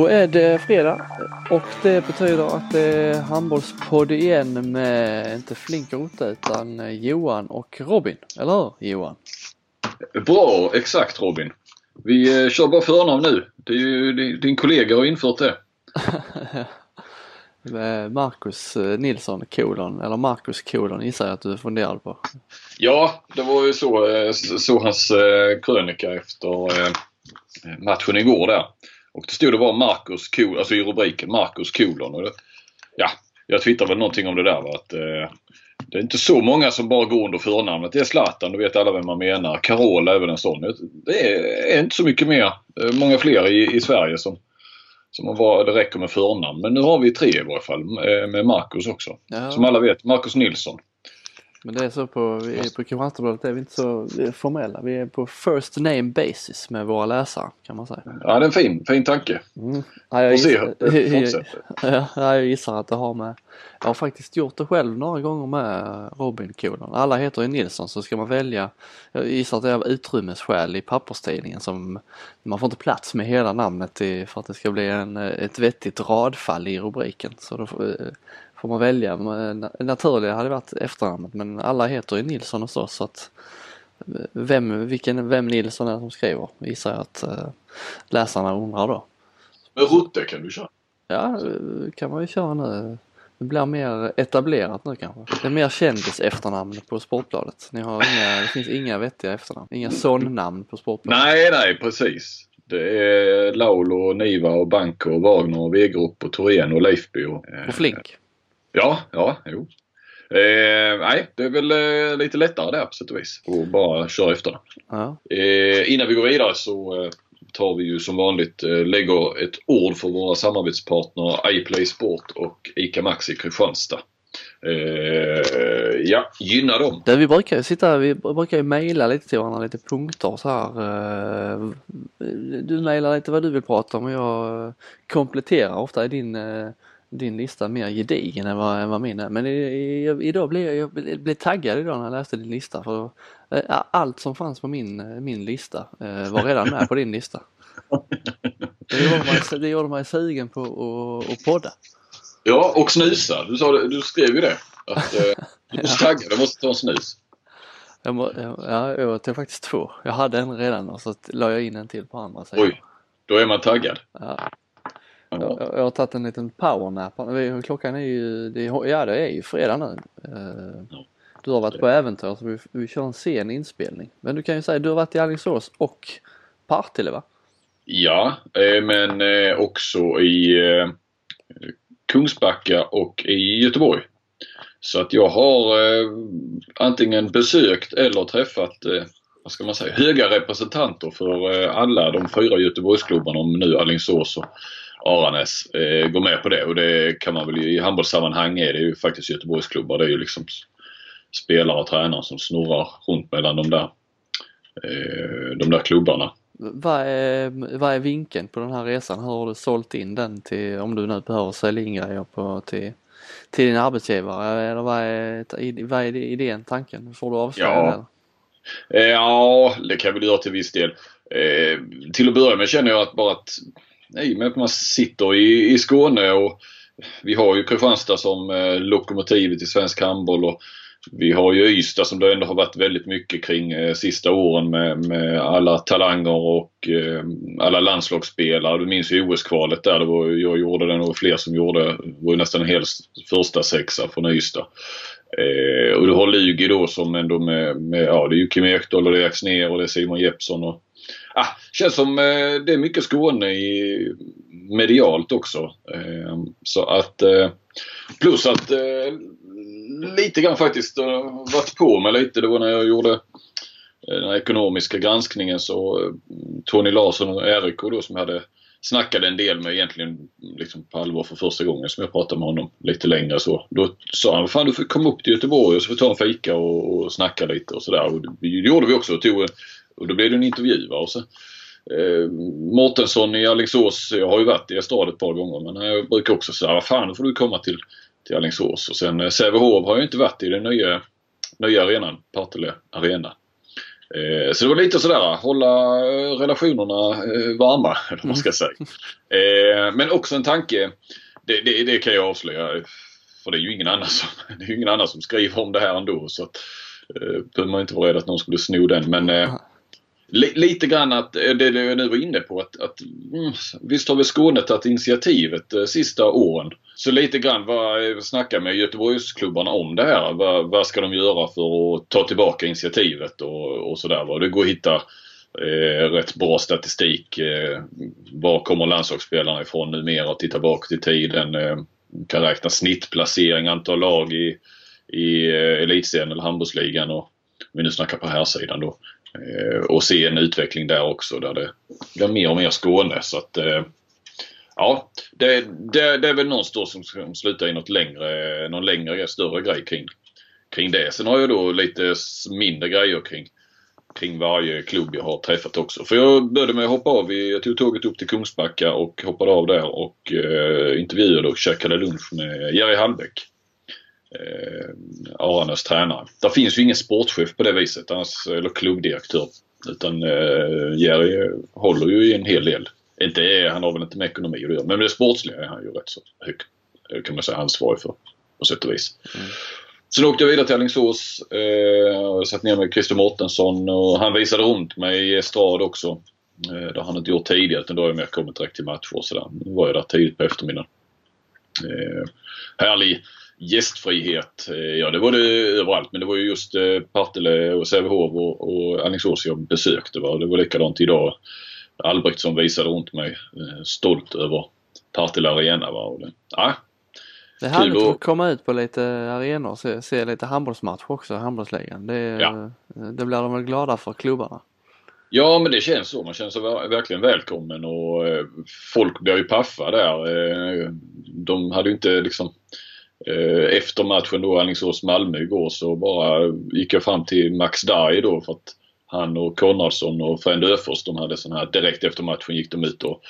Då är det fredag och det betyder att det är handbollspodd igen med inte Flink och Otta utan Johan och Robin. Eller hur Johan? Bra, exakt Robin. Vi eh, kör bara förnamn nu. Det är ju, din kollega har infört det. Marcus eh, Nilsson kolon, eller Marcus kolon gissar jag att du funderade på. Ja, det var ju så, eh, så hans krönika efter matchen igår där. Och det stod det var Marcus kolon, alltså i rubriken Marcus kolon. Och det, ja, jag twittrade väl någonting om det där va, att eh, det är inte så många som bara går under förnamnet. Det är Zlatan, då vet alla vem man menar. Carola är väl en sån. Det är, inte så mycket mer, eh, många fler i, i Sverige som, som var, det räcker med förnamn. Men nu har vi tre i varje fall eh, med Marcus också. Ja. Som alla vet, Marcus Nilsson. Men det är så på, vi, på Kristianstadsbladet är vi inte så formella. Vi är på first name basis med våra läsare kan man säga. Ja det är en fin, fin tanke. Mm. Ja, jag, gissar, se Ja, jag gissar att det har med Jag har faktiskt gjort det själv några gånger med Robin Kolon. Alla heter ju Nilsson så ska man välja Jag gissar att det är av utrymmesskäl i papperstidningen som Man får inte plats med hela namnet i, för att det ska bli en, ett vettigt radfall i rubriken. Så då får, får man välja. Naturliga hade varit efternamnet men alla heter ju Nilsson och så så att vem, vilken, vem Nilsson är som skriver gissar jag att äh, läsarna undrar då. Men Rutte kan du köra? Ja, kan man ju köra nu. Det blir mer etablerat nu kanske. Det är mer kändis efternamn på Sportbladet. Ni har inga, det finns inga vettiga efternamn. Inga son-namn på Sportbladet. Nej, nej precis. Det är Laulo, Niva och Banko och Wagner och Wegerup och Thorén och Leifby. Och, och Flink. Ja, ja, jo. Eh, nej, det är väl eh, lite lättare där på sätt och vis. Och bara köra efter. Ja. Eh, innan vi går vidare så eh, tar vi ju som vanligt, eh, lägger ett ord för våra samarbetspartner iPlay Sport och ICA Maxi Kristianstad. Eh, ja, gynna dem. Det vi brukar ju sitta, vi brukar ju mejla lite till varandra, lite punkter så här. Du mejlar lite vad du vill prata om och jag kompletterar ofta i din din lista mer gedigen än vad, än vad min är. Men i, idag blev jag, jag blev taggad idag när jag läste din lista för äh, allt som fanns på min, min lista äh, var redan med på din lista. Det gjorde mig, det gjorde mig sugen på att, att podda. Ja, och snusa. Du, sa det, du skrev ju det. Att, du är så taggad, du måste ta en snus. Jag må, ja, jag tog faktiskt två. Jag hade en redan och så la jag in en till på andra sidan. Oj, då är man taggad. Ja. Jag, jag, har tagit en liten powernap. Klockan är ju, det, ja det är ju fredag nu. Eh, du har varit på äventyr så vi, vi kör en sen inspelning. Men du kan ju säga, du har varit i Alingsås och Partille va? Ja, eh, men eh, också i Kungsbacka och i Göteborg. Så att jag har antingen besökt eller träffat vad ska man säga, höga representanter för alla de fyra Göteborgsklubbarna om nu Alingsås och Aranäs eh, går med på det och det kan man väl i handbollssammanhang är det ju faktiskt Göteborgsklubbar. Det är ju liksom spelare och tränare som snurrar runt mellan de där, eh, de där klubbarna. Vad är, vad är vinkeln på den här resan? Hur har du sålt in den till, om du nu behöver sälja in grejer på, till, till din arbetsgivare? Eller vad är, vad är idén, tanken? Får du avslöja ja. det? Eh, ja, det kan jag väl göra till viss del. Eh, till att börja med känner jag att bara att i och med att man sitter i, i Skåne och vi har ju Kristianstad som eh, lokomotivet i svensk handboll och vi har ju Ystad som det ändå har varit väldigt mycket kring eh, sista åren med, med alla talanger och eh, alla landslagsspelare. Du minns ju OS-kvalet där. Det var, jag gjorde den och fler som gjorde. Det var ju nästan en hel första sexa från Ystad. Eh, och du har Lugi då som ändå med, med ja det är ju Kim Ekdahl och det är Axnér och det är Simon Jeppsson och ah, känns som eh, det är mycket Skåne i, medialt också. Eh, så att eh, plus att eh, lite grann faktiskt eh, varit på mig lite. Det var när jag gjorde eh, den ekonomiska granskningen så eh, Tony Larsson och Erik då som hade snackade en del med egentligen liksom på allvar för första gången som jag pratade med honom lite längre så. Då sa han, fan du får komma upp till Göteborg och så får vi ta en fika och, och snacka lite och sådär. Det gjorde vi också. Tog och då blev det en intervju. Va? Och så, eh, Mårtensson i Alingsås, jag har ju varit i Estrad ett par gånger men jag brukar också säga, vad fan då får du komma till, till Alingsås. Och sen eh, Sävehof har jag inte varit i den nya, nya arenan, Partille Arena. Eh, så det var lite sådär, hålla relationerna eh, varma, eller vad man ska säga. Eh, men också en tanke, det, det, det, kan jag avslöja, för det är ju ingen annan som, det är ingen annan som skriver om det här ändå. Så att, eh, behöver man inte vara rädd att någon skulle sno den. Men eh, lite grann att, eh, det, jag nu var inne på, att, att mm, visst har väl Skåne tagit initiativet eh, sista åren. Så lite grann vad, eh, snacka med Göteborgsklubbarna om det här. Vad, vad ska de göra för att ta tillbaka initiativet och, och sådär. Det går att hitta eh, rätt bra statistik. Eh, var kommer landslagsspelarna ifrån numera? Titta bakåt i tiden. Eh, kan räkna snittplacering, antal lag i, i eh, elitserien eller handbollsligan. Och, om vi nu snackar på här sidan då. Eh, och se en utveckling där också där det blir mer och mer Skåne. Så att, eh, ja, det, det, det är väl någonstans som ska sluta i något längre, någon längre, större grej kring, kring det. Sen har jag då lite mindre grejer kring, kring varje klubb jag har träffat också. För jag började med att hoppa av. Jag tog tåget upp till Kungsbacka och hoppade av där och eh, intervjuade och käkade lunch med Jerry Hallbäck eh, Aranös tränare. Där finns ju ingen sportchef på det viset, annars, eller klubbdirektör. Utan eh, Jerry håller ju i en hel del. Inte, han har väl inte med ekonomi att göra, men med det sportsliga är han ju rätt så högt, kan man säga, ansvarig för på sätt och vis. Mm. Sen åkte jag vidare till Alingsås eh, satt ner med Christer Mårtensson och han visade runt mig i estrad också. Eh, det har han inte gjort tidigare utan då har jag mer kommit direkt till matcher och sådär. Nu var jag där tidigt på eftermiddagen. Eh, härlig gästfrihet. Eh, ja, det var det överallt men det var ju just eh, Partille och Sävehof och, och Alingsås jag besökte. Va? Det var likadant idag. Albrektsson visade runt mig eh, stolt över Partille Arena. Va? Och det, ja, det är härligt att komma ut på lite arenor och se, se lite handbollsmatch också, handbollsligan. Det, ja. det blir de väl glada för klubbarna. Ja men det känns så. Man känner sig verkligen välkommen och folk blir ju paffa där. De hade ju inte liksom Eh, efter matchen då Alingsås-Malmö igår så bara gick jag fram till Max Darj då för att han och Konradsson och Frend Öfors de hade sån här direkt efter matchen gick de ut och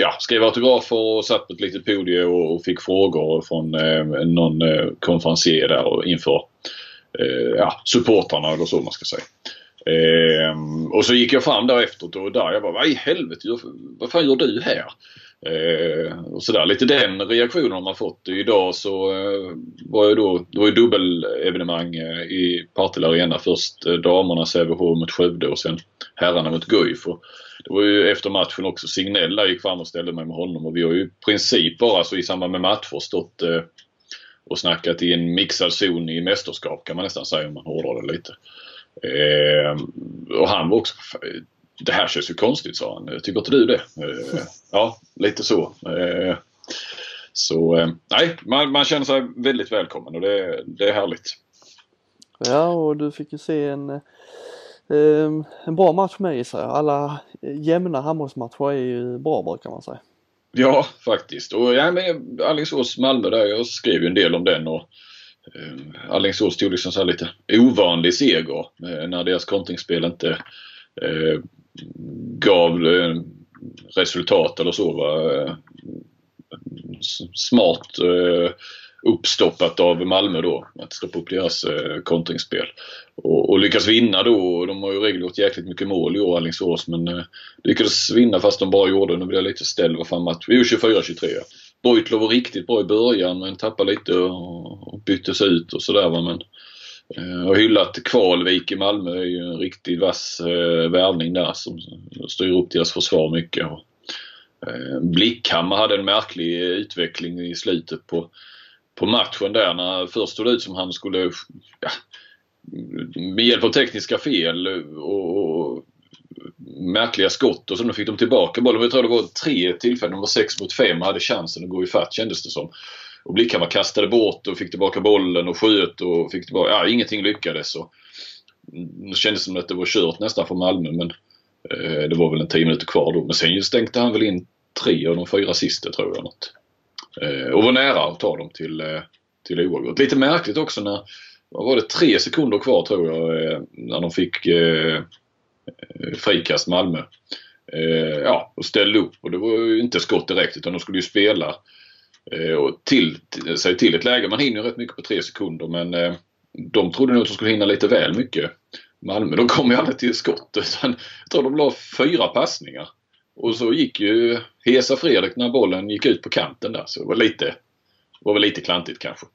ja, skrev autografer och satt på ett litet podium och, och fick frågor från eh, någon eh, konferencier där och inför eh, ja, supportrarna eller så man ska säga. Eh, och så gick jag fram där efteråt och där jag bara, vad i helvete, vad fan gör du här? Eh, och sådär. Lite den reaktionen har man fått. Idag så eh, var ju då, det var ju dubbelevenemang eh, i Partille Arena. Först eh, damerna Sävehof mot Skövde och sen herrarna mot Guif. Och det var ju efter matchen också Signell gick fram och ställde mig med honom och vi har ju i princip bara så i samband med matcher stått eh, och snackat i en mixad zon i mästerskap kan man nästan säga om man hårdrar det lite. Eh, och han var också det här känns ju konstigt sa han. Tycker inte du det? Eh, ja, lite så. Eh, så eh, nej, man, man känner sig väldigt välkommen och det, det är härligt. Ja, och du fick ju se en, en bra match med i sig. Alla jämna handbollsmatcher är ju bra brukar man säga. Ja, faktiskt. Och ja, men Alingsås-Malmö där, jag skrev ju en del om den och eh, Alingsås tog liksom så lite ovanlig seger eh, när deras kontringsspel inte eh, gav eh, resultat eller så. Va? Smart eh, uppstoppat av Malmö då. Att stoppa upp deras eh, kontringsspel. Och, och lyckas vinna då. De har ju regel gjort jäkligt mycket mål i år Alingsås men lyckades vinna fast de bara gjorde, nu blir jag lite ställd vad fan match. Vi gjorde 24-23. Beutler var riktigt bra i början men tappade lite och, och byttes ut och sådär men Eh, har hyllat Kvalvik i Malmö. Det är ju en riktigt vass eh, värvning där som styr upp deras försvar mycket. Och, eh, Blickhammar hade en märklig utveckling i slutet på, på matchen där när först stod det ut som han skulle ja, med hjälp av tekniska fel och, och märkliga skott och så fick de tillbaka bollen. Jag tror det var tre tillfällen, de var sex mot fem och hade chansen att gå ifatt kändes det som. Och Blickhammar kastade bort och fick tillbaka bollen och sköt och fick tillbaka, ja ingenting lyckades. Och det kändes som att det var kört nästan för Malmö men eh, det var väl en 10 minuter kvar då. Men sen stänkte han väl in tre av de fyra sista tror jag. Något. Eh, och var nära att ta dem till, eh, till oavgjort. Lite märkligt också när, vad var det, tre sekunder kvar tror jag eh, när de fick eh, eh frikast Malmö. Eh, ja, och ställde upp och det var ju inte skott direkt utan de skulle ju spela Eh, Eh, och till, säg till ett läge. Man hinner rätt mycket på tre sekunder men eh, de trodde nog att de skulle hinna lite väl mycket. Malmö. De kom ju aldrig till skott. utan jag tror de la fyra passningar. Och så gick ju Hesa Fredrik när bollen gick ut på kanten där. Så det var lite, var väl lite klantigt kanske.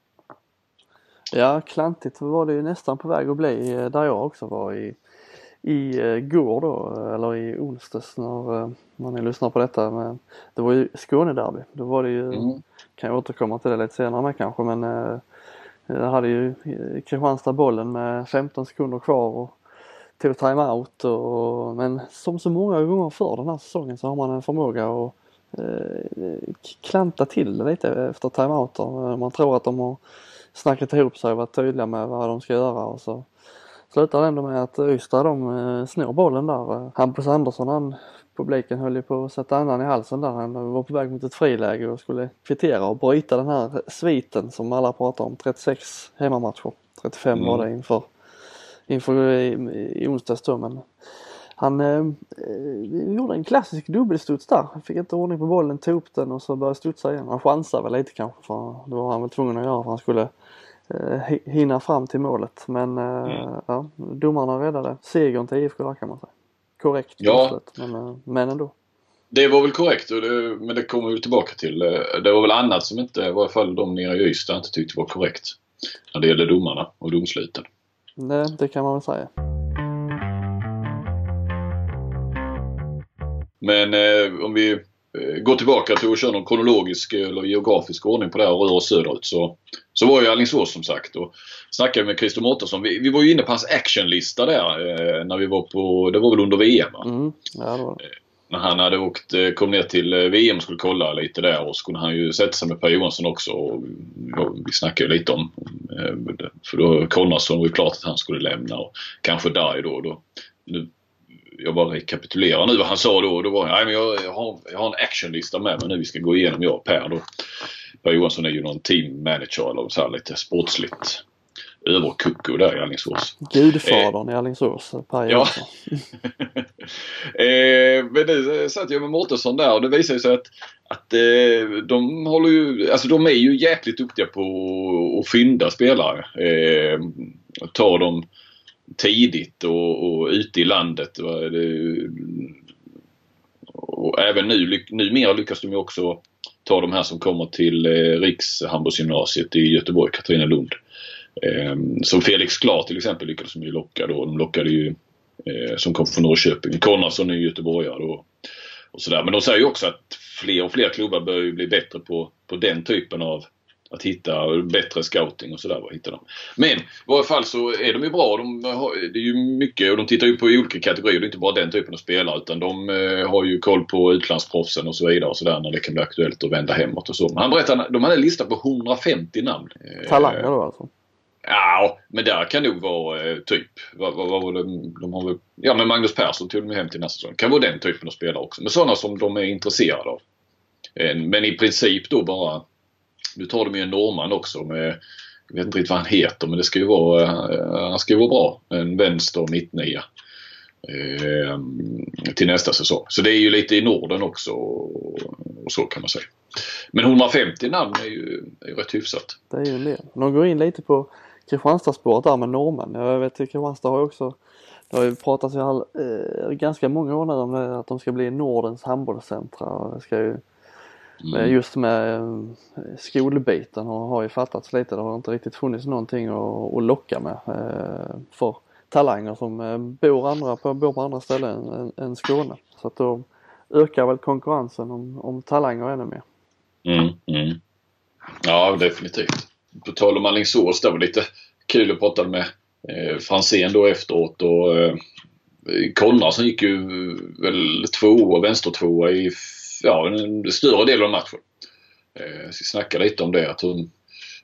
Ja, klantigt var det ju nästan på väg att bli eh, där jag också var i, i eh, går då, eller i onsdags när, eh, när ni lyssnar på detta. Men det var ju Skånederby. Då var det ju, mm. kan jag återkomma till det lite senare med kanske, men jag hade ju Kristianstad bollen med 15 sekunder kvar och tog timeout och, men som så många gånger för den här säsongen så har man en förmåga att eh, klanta till lite efter timeouter. Man tror att de har snackat ihop sig och varit tydliga med vad de ska göra och så slutar ändå med att Ystad de eh, snor bollen där. Hampus Andersson han, publiken höll ju på att sätta andan i halsen där. Han var på väg mot ett friläge och skulle kvittera och bryta den här sviten som alla pratar om. 36 hemmamatcher. 35 mm. var det inför, inför i, i onsdags då men han eh, gjorde en klassisk dubbelstuds där. Han fick inte ordning på bollen, tog upp den och så började studsa igen. Han chansade väl lite kanske för det var han väl tvungen att göra för han skulle eh, hinna fram till målet. Men eh, mm. ja, domarna räddade segern till IFK kan man säga. Korrekt ja. men, eh, men ändå. Det var väl korrekt det, men det kommer vi tillbaka till. Eh, det var väl annat som inte, i varje fall de nere i Ystad, inte tyckte var korrekt. När det gäller domarna och domsluten. Det, det kan man väl säga. Men eh, om vi eh, går tillbaka till att köra någon kronologisk eller geografisk ordning på det här och rör oss söderut så, så var ju Alingsås som sagt och snackade med Christer Mårtensson. Vi, vi var ju inne på hans actionlista där eh, när vi var på, det var väl under VM va? Mm, ja, det var. Eh, när han hade åkt, eh, kom ner till eh, VM och skulle kolla lite där och så kunde han ju sätta sig med Per Johansson också. Och, vi snackade lite om, för då Konradsson var ju klart att han skulle lämna och kanske Darj då. då nu jag bara rekapitulerar nu vad han sa då. då var, nej, men jag, jag, har, jag har en actionlista med mig nu vi ska gå igenom jag och Per. Då. Per Johansson är ju någon team manager eller så här lite sportsligt överkucko där i Alingsås. Gudfadern eh, i Alingsås, Per Johansson. Ja. eh, men nu satt jag med Mårtensson där och det visade sig att, att eh, de håller ju, alltså de är ju jäkligt duktiga på att fynda spelare. Eh, ta dem tidigt och, och ute i landet. Och även nu, numera lyckas de ju också ta de här som kommer till eh, Rikshandbollsgymnasiet i Göteborg, Katrinelund. Eh, som Felix Klar till exempel lyckades de ju locka då. De lockade ju eh, som kom från Norrköping. Konradsson är ju göteborgare då. Och sådär. Men de säger ju också att fler och fler klubbar börjar ju bli bättre på, på den typen av att hitta bättre scouting och sådär. Men i varje fall så är de ju bra. De har, det är ju mycket och de tittar ju på olika kategorier. Det är inte bara den typen av spelare utan de eh, har ju koll på utlandsproffsen och så vidare och sådär när det kan bli aktuellt att vända hemåt och så. Men han berättade de hade en lista på 150 namn. Talanger då alltså? Ja, men där kan nog vara eh, typ, vad, vad, vad var det, de har väl, ja men Magnus Persson tog de hem till nästa säsong. Kan vara den typen av spelare också. Men sådana som de är intresserade av. Eh, men i princip då bara nu tar de ju en norrman också med, jag vet inte riktigt vad han heter men det ska ju vara, eh, han ska ju vara bra. En vänster mittnia. Eh, till nästa säsong. Så det är ju lite i Norden också och så kan man säga. Men 150 namn är ju, är ju rätt hyfsat. Det är ju det. De går in lite på Kristianstadsspåret där med norrmän. Jag vet att Kristianstad har ju också det har ju pratats i all, eh, ganska många år nu om det, att de ska bli Nordens handbollscentra. Det ska ju Mm. Just med eh, skolbiten har ju fattats lite. Det har inte riktigt funnits någonting att, att locka med eh, för talanger som eh, bor, andra på, bor på andra ställen än, än Skåne. Så att då ökar väl konkurrensen om, om talanger ännu mer. Mm, mm. Ja definitivt. På tal om Alingsås, det var lite kul att prata med eh, Franzén då efteråt och eh, Konradsson gick ju väl tvåa, vänstertvåa i ja, en större del av matchen. Eh, snackade lite om det. Att hur,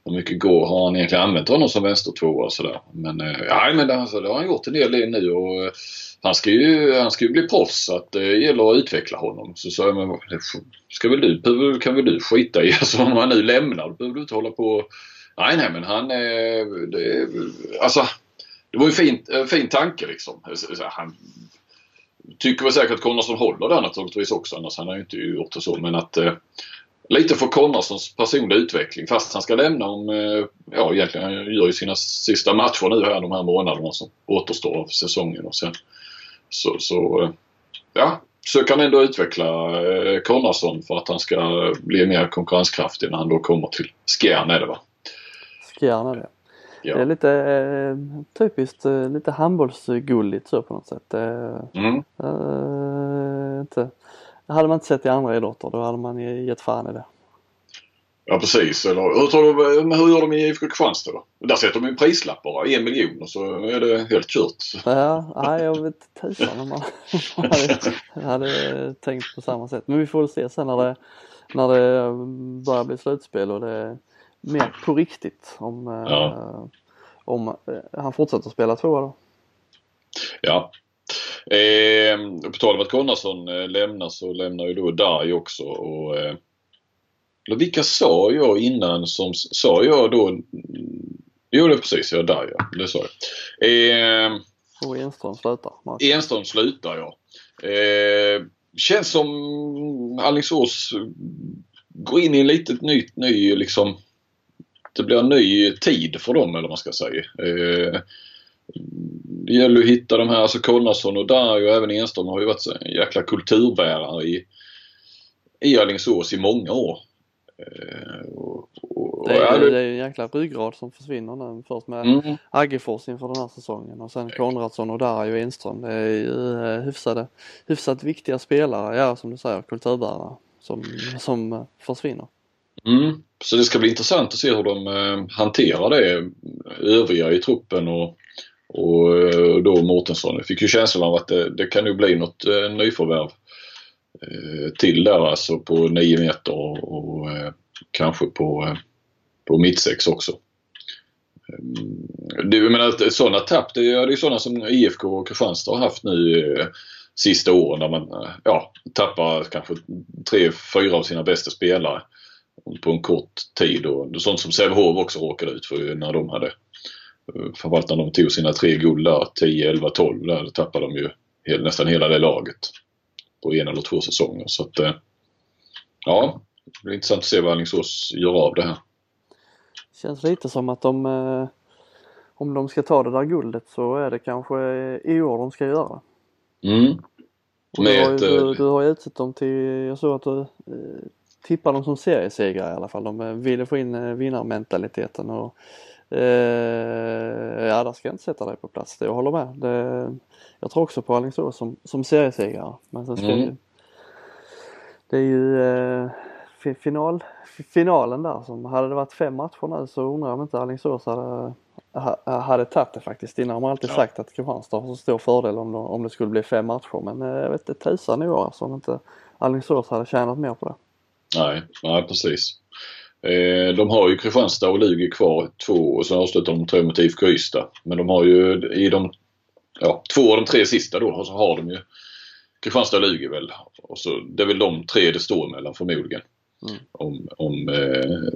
hur mycket går har han egentligen använt honom som vänstertvåa och sådär. Men, eh, ja, men det, alltså, det har han gjort en del nu och eh, han ska ju, han ska ju bli proffs så att eh, det gäller att utveckla honom. Så sa jag, men ska väl du, kan väl du skita i, alltså om han nu lämnar, då behöver du inte hålla på. Nej, nej men han, eh, det, alltså det var ju en eh, fin tanke liksom. Han tycker väl säkert att Konradsson håller där naturligtvis också. Annars han har ju inte gjort det så. Men att, eh, lite för Konradssons personliga utveckling fast han ska lämna om, eh, ja egentligen han gör ju sina sista matcher nu här de här månaderna som återstår av säsongen och sen så, så eh, ja, försöker han ändå utveckla eh, Konradsson för att han ska bli mer konkurrenskraftig när han då kommer till Skjern är det va? Skjern är det. Ja. Det är lite eh, typiskt eh, lite handbollsgulligt så på något sätt. Eh, mm. eh, inte, hade man inte sett i andra idrotter då hade man gett fan i det. Ja precis. Eller, hur, tror du, hur gör de i IFK Kristianstad då? Där sätter de en prislapp bara, en miljon och så är det helt kört. Ja, nej jag vet tusan om man hade, hade tänkt på samma sätt. Men vi får väl se sen när det, när det börjar bli slutspel och det mer på riktigt om, ja. eh, om eh, han fortsätter spela tvåa då. Ja. Eh, på tal om att Konradsson eh, lämnar så lämnar ju då Darj också och eh, vilka sa jag innan som sa jag då? Jo det precis, jag där ja. Det sa jag. Eh, och Enström slutar. Mark. Enström slutar ja. Eh, känns som Alingsås går in i en litet nytt, ny liksom det blir en ny tid för dem eller vad man ska säga. Eh, det gäller att hitta de här, alltså Konradsson och Darj och även Enström har ju varit en jäkla kulturbärare i, i Alingsås i många år. Eh, och, och, det, är, det är en jäkla ryggrad som försvinner nu först med mm. Aggefors inför den här säsongen och sen Konradsson och Darj och Enström. Det är ju eh, hyfsade, hyfsat viktiga spelare, ja som du säger, kulturbärare som, som försvinner. Mm. Så det ska bli intressant att se hur de eh, hanterar det eh, övriga i truppen och, och eh, då Mårtensson. Jag fick ju känslan av att det, det kan nog bli något eh, nyförvärv till där alltså på 9 meter och, och kanske på, på mittsex också. Mm. Det, jag menar, sådana tapp, det är, ju sådana som IFK och Kristianstad har haft nu sista åren där man ja, tappar kanske tre, fyra av sina bästa spelare på en kort tid. Och sånt som Sävehof också råkade ut för när de hade framförallt när de tog sina tre guld där, 10, 11, 12 där tappade de ju nästan hela det laget på en eller två säsonger. Så att, eh, ja, det blir intressant att se vad Alingsås gör av det här. Känns lite som att de, eh, om de ska ta det där guldet så är det kanske i år de ska göra Mm. Du, har ju, du, du har ju utsett dem till, jag såg att du eh, tippar dem som seriesegrare i alla fall. De ville få in vinnarmentaliteten och eh, ja, där ska jag inte sätta dig på plats. Jag håller med. Det, jag tror också på Alingsås som, som seriesegrare. Men sen ska mm. ju, det är ju eh, final, finalen där som, hade det varit fem matcher nu så undrar jag om inte Alingsås hade, hade tagit det faktiskt. Innan har man alltid ja. sagt att Kristianstad har så stor fördel om om det skulle bli fem matcher men eh, jag vet inte tusan i år alltså om inte Alingsås hade tjänat mer på det. Nej, nej precis. Eh, de har ju Kristianstad och Lugi kvar två och så avslutar de tre mot IFK Ystad. Men de har ju i de ja, två av de tre sista då så har de ju Kristianstad och Lugi väl. Och så, det är väl de tre det står mellan förmodligen. Mm. Om, om eh,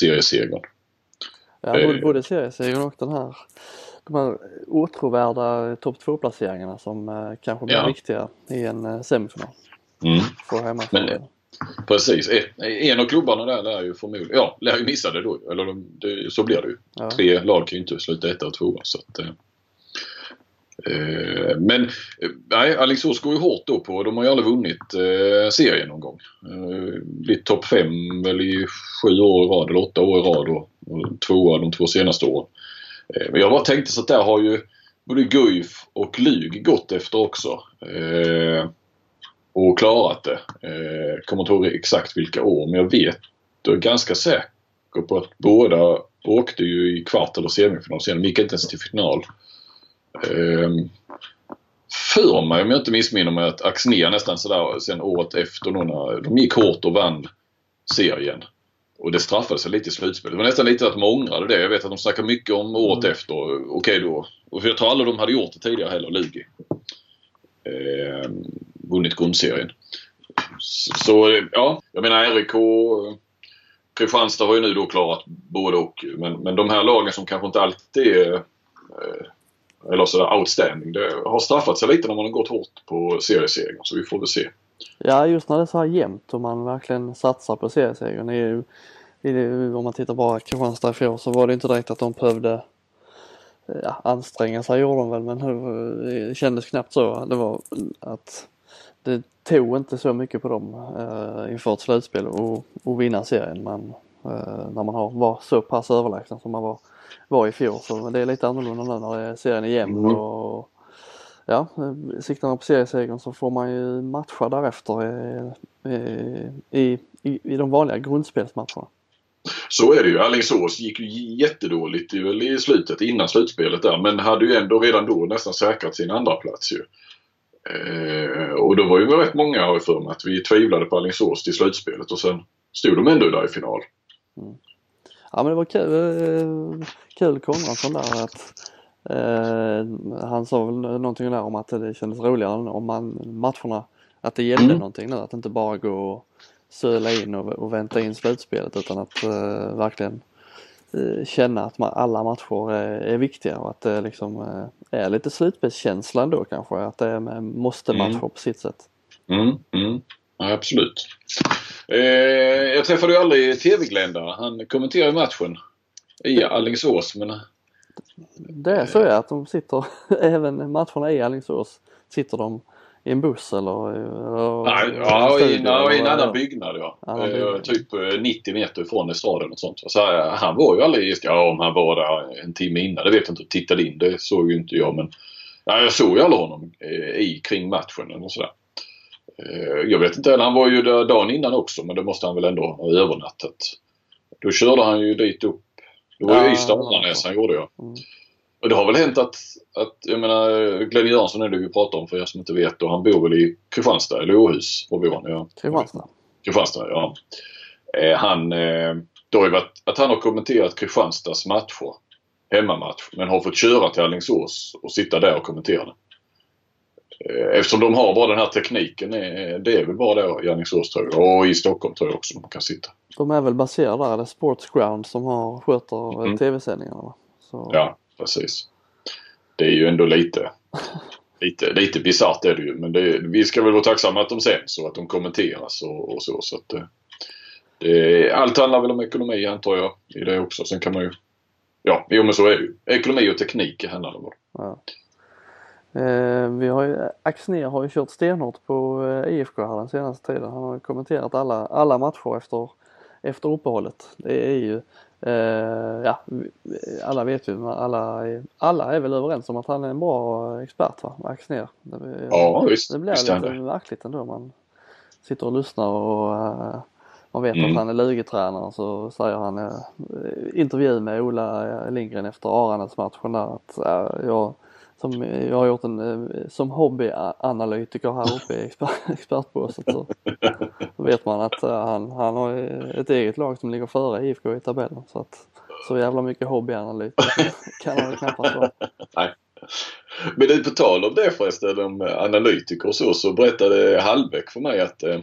seriesegern. Ja, både, eh. både seriesegern och den här de här åtråvärda topp 2 placeringarna som eh, kanske blir ja. viktiga i en eh, semifinal. Mm. För Men, Precis. En av klubbarna där lär ju förmodligen, ja, lär ju missa det då. Eller de, det, så blir det ju. Ja. Tre lag kan ju inte sluta etta och tvåa så att, eh, eh men nej, Alingsås går ju hårt då på, de har ju aldrig vunnit eh, serien någon gång. Eh, blivit topp fem väl i sju år i rad eller åtta år i rad och, och tvåa de två senaste åren. Eh, men jag bara tänkte så att där har ju både Guif och Lug gått efter också. Eh, och klarat det. Eh, kommer inte ihåg exakt vilka år men jag vet och är ganska säker på att båda åkte ju i kvart eller semifinal sen. De gick inte ens till final. Eh, för mig, om jag inte missminner mig, att Axnér nästan sådär sen året efter när de gick hårt och vann serien. Och det straffade sig lite i slutspelet. Det var nästan lite att de ångrade det. Jag vet att de snackade mycket om året mm. efter. Okej okay då. Och jag tror aldrig de hade gjort det tidigare heller, Lugi. Eh, vunnit grundserien. Så ja, jag menar RIK Kristianstad har ju nu då klarat både och. Men, men de här lagen som kanske inte alltid är eh, eller sådär outstanding. Det har straffat sig lite när man har gått hårt på seriesegern så vi får väl se. Ja, just när det är så här jämnt och man verkligen satsar på seriesegern. Om man tittar bara Kristianstad i fjol så var det inte direkt att de behövde ja, anstränga sig gjorde de väl men eh, det kändes knappt så. Det var att det tog inte så mycket på dem eh, inför ett slutspel och, och vinna serien. Man, eh, när man har, var så pass överlägsen som man var, var i fjol. Så det är lite annorlunda nu när serien är jämn. Mm. Och, ja, siktar man på seriesegern så får man ju matcha därefter i, i, i, i de vanliga grundspelsmatcherna. Så är det ju. Alingsås gick ju jättedåligt i slutet innan slutspelet där men hade ju ändå redan då nästan säkrat sin andra plats ju. Eh, och då var ju rätt många har för mig att vi tvivlade på Alingsås till slutspelet och sen stod de ändå där i final. Mm. Ja men det var kul, eh, kul Konradsson där att eh, han sa väl någonting där om att det kändes roligare om man, matcherna, att det gällde mm. någonting nu, att inte bara gå och söla in och, och vänta in slutspelet utan att uh, verkligen uh, känna att man, alla matcher är, är, viktiga och att det liksom uh, är lite slutspelskänsla då kanske. Att det är måste-matcher mm. på sitt sätt. Mm, mm. Ja, absolut. Eh, jag träffade ju aldrig TV-Glenda. Han kommenterade matchen i Allingsås men... Det är så är att de sitter, även matcherna i Allingsås sitter de i en buss eller? eller nej, ja, i, nej, i en annan byggnad ja. Annan eh, byggnad. Typ 90 eh, meter ifrån i staden och sånt. Så eh, han var ju aldrig, ja om han var där en timme innan, det vet jag inte. Tittade in, det såg ju inte jag men ja, jag såg ju aldrig honom i kring matchen och sådär. Jag vet inte, han var ju där dagen innan också men det måste han väl ändå ha övernattat. Då körde han ju dit upp. Det var ju ja, Ystad Arnäs han gjorde ja. Mm. Och det har väl hänt att, att jag menar Glenn Göransson är det vi pratar om för er som inte vet och han bor väl i Kristianstad eller Åhus? Var bor han? Ja. Kristianstad. Kristianstad, ja. Eh, han, eh, det har ju varit att han har kommenterat Kristianstads matcher, hemmamatch, men har fått köra till Alingsås och sitta där och kommentera det. Eh, eftersom de har bara den här tekniken, eh, det är väl bara där i Alingsås tror jag och i Stockholm tror jag också de kan sitta. De är väl baserade där, det är Sports Ground som har, sköter mm. tv-sändningarna Så... Ja, precis. Det är ju ändå lite, lite, lite bisarrt är det ju. Men det, vi ska väl vara tacksamma att de sänds och att de kommenteras och, och så. så att, eh, det, allt handlar väl om ekonomi antar jag i det också. Sen kan man ju... Ja, jo men så är det ju. Ekonomi och teknik handlar det om. Ja. Eh, vi har ju, Axnér har ju kört stenhårt på eh, IFK här den senaste tiden. Han har kommenterat alla, alla matcher efter, efter uppehållet. Det är ju ja, alla vet ju, alla, alla är väl överens om att han är en bra expert va, Axnér. Det, ja visst. Det blir visst lite märkligt ändå man sitter och lyssnar och uh, man vet mm. att han är lugetränare så säger han uh, intervju med Ola Lindgren efter Aranäs matchen där att uh, jag som jag har gjort en, eh, som hobbyanalytiker här uppe i expert, expertbåset så, så vet man att eh, han, han har ett eget lag som ligger före IFK i tabellen så att så jävla mycket hobbyanalytiker kan han knappast vara. Nej. Men det, på tal om det förresten, om analytiker och så, så berättade Hallbäck för mig att eh,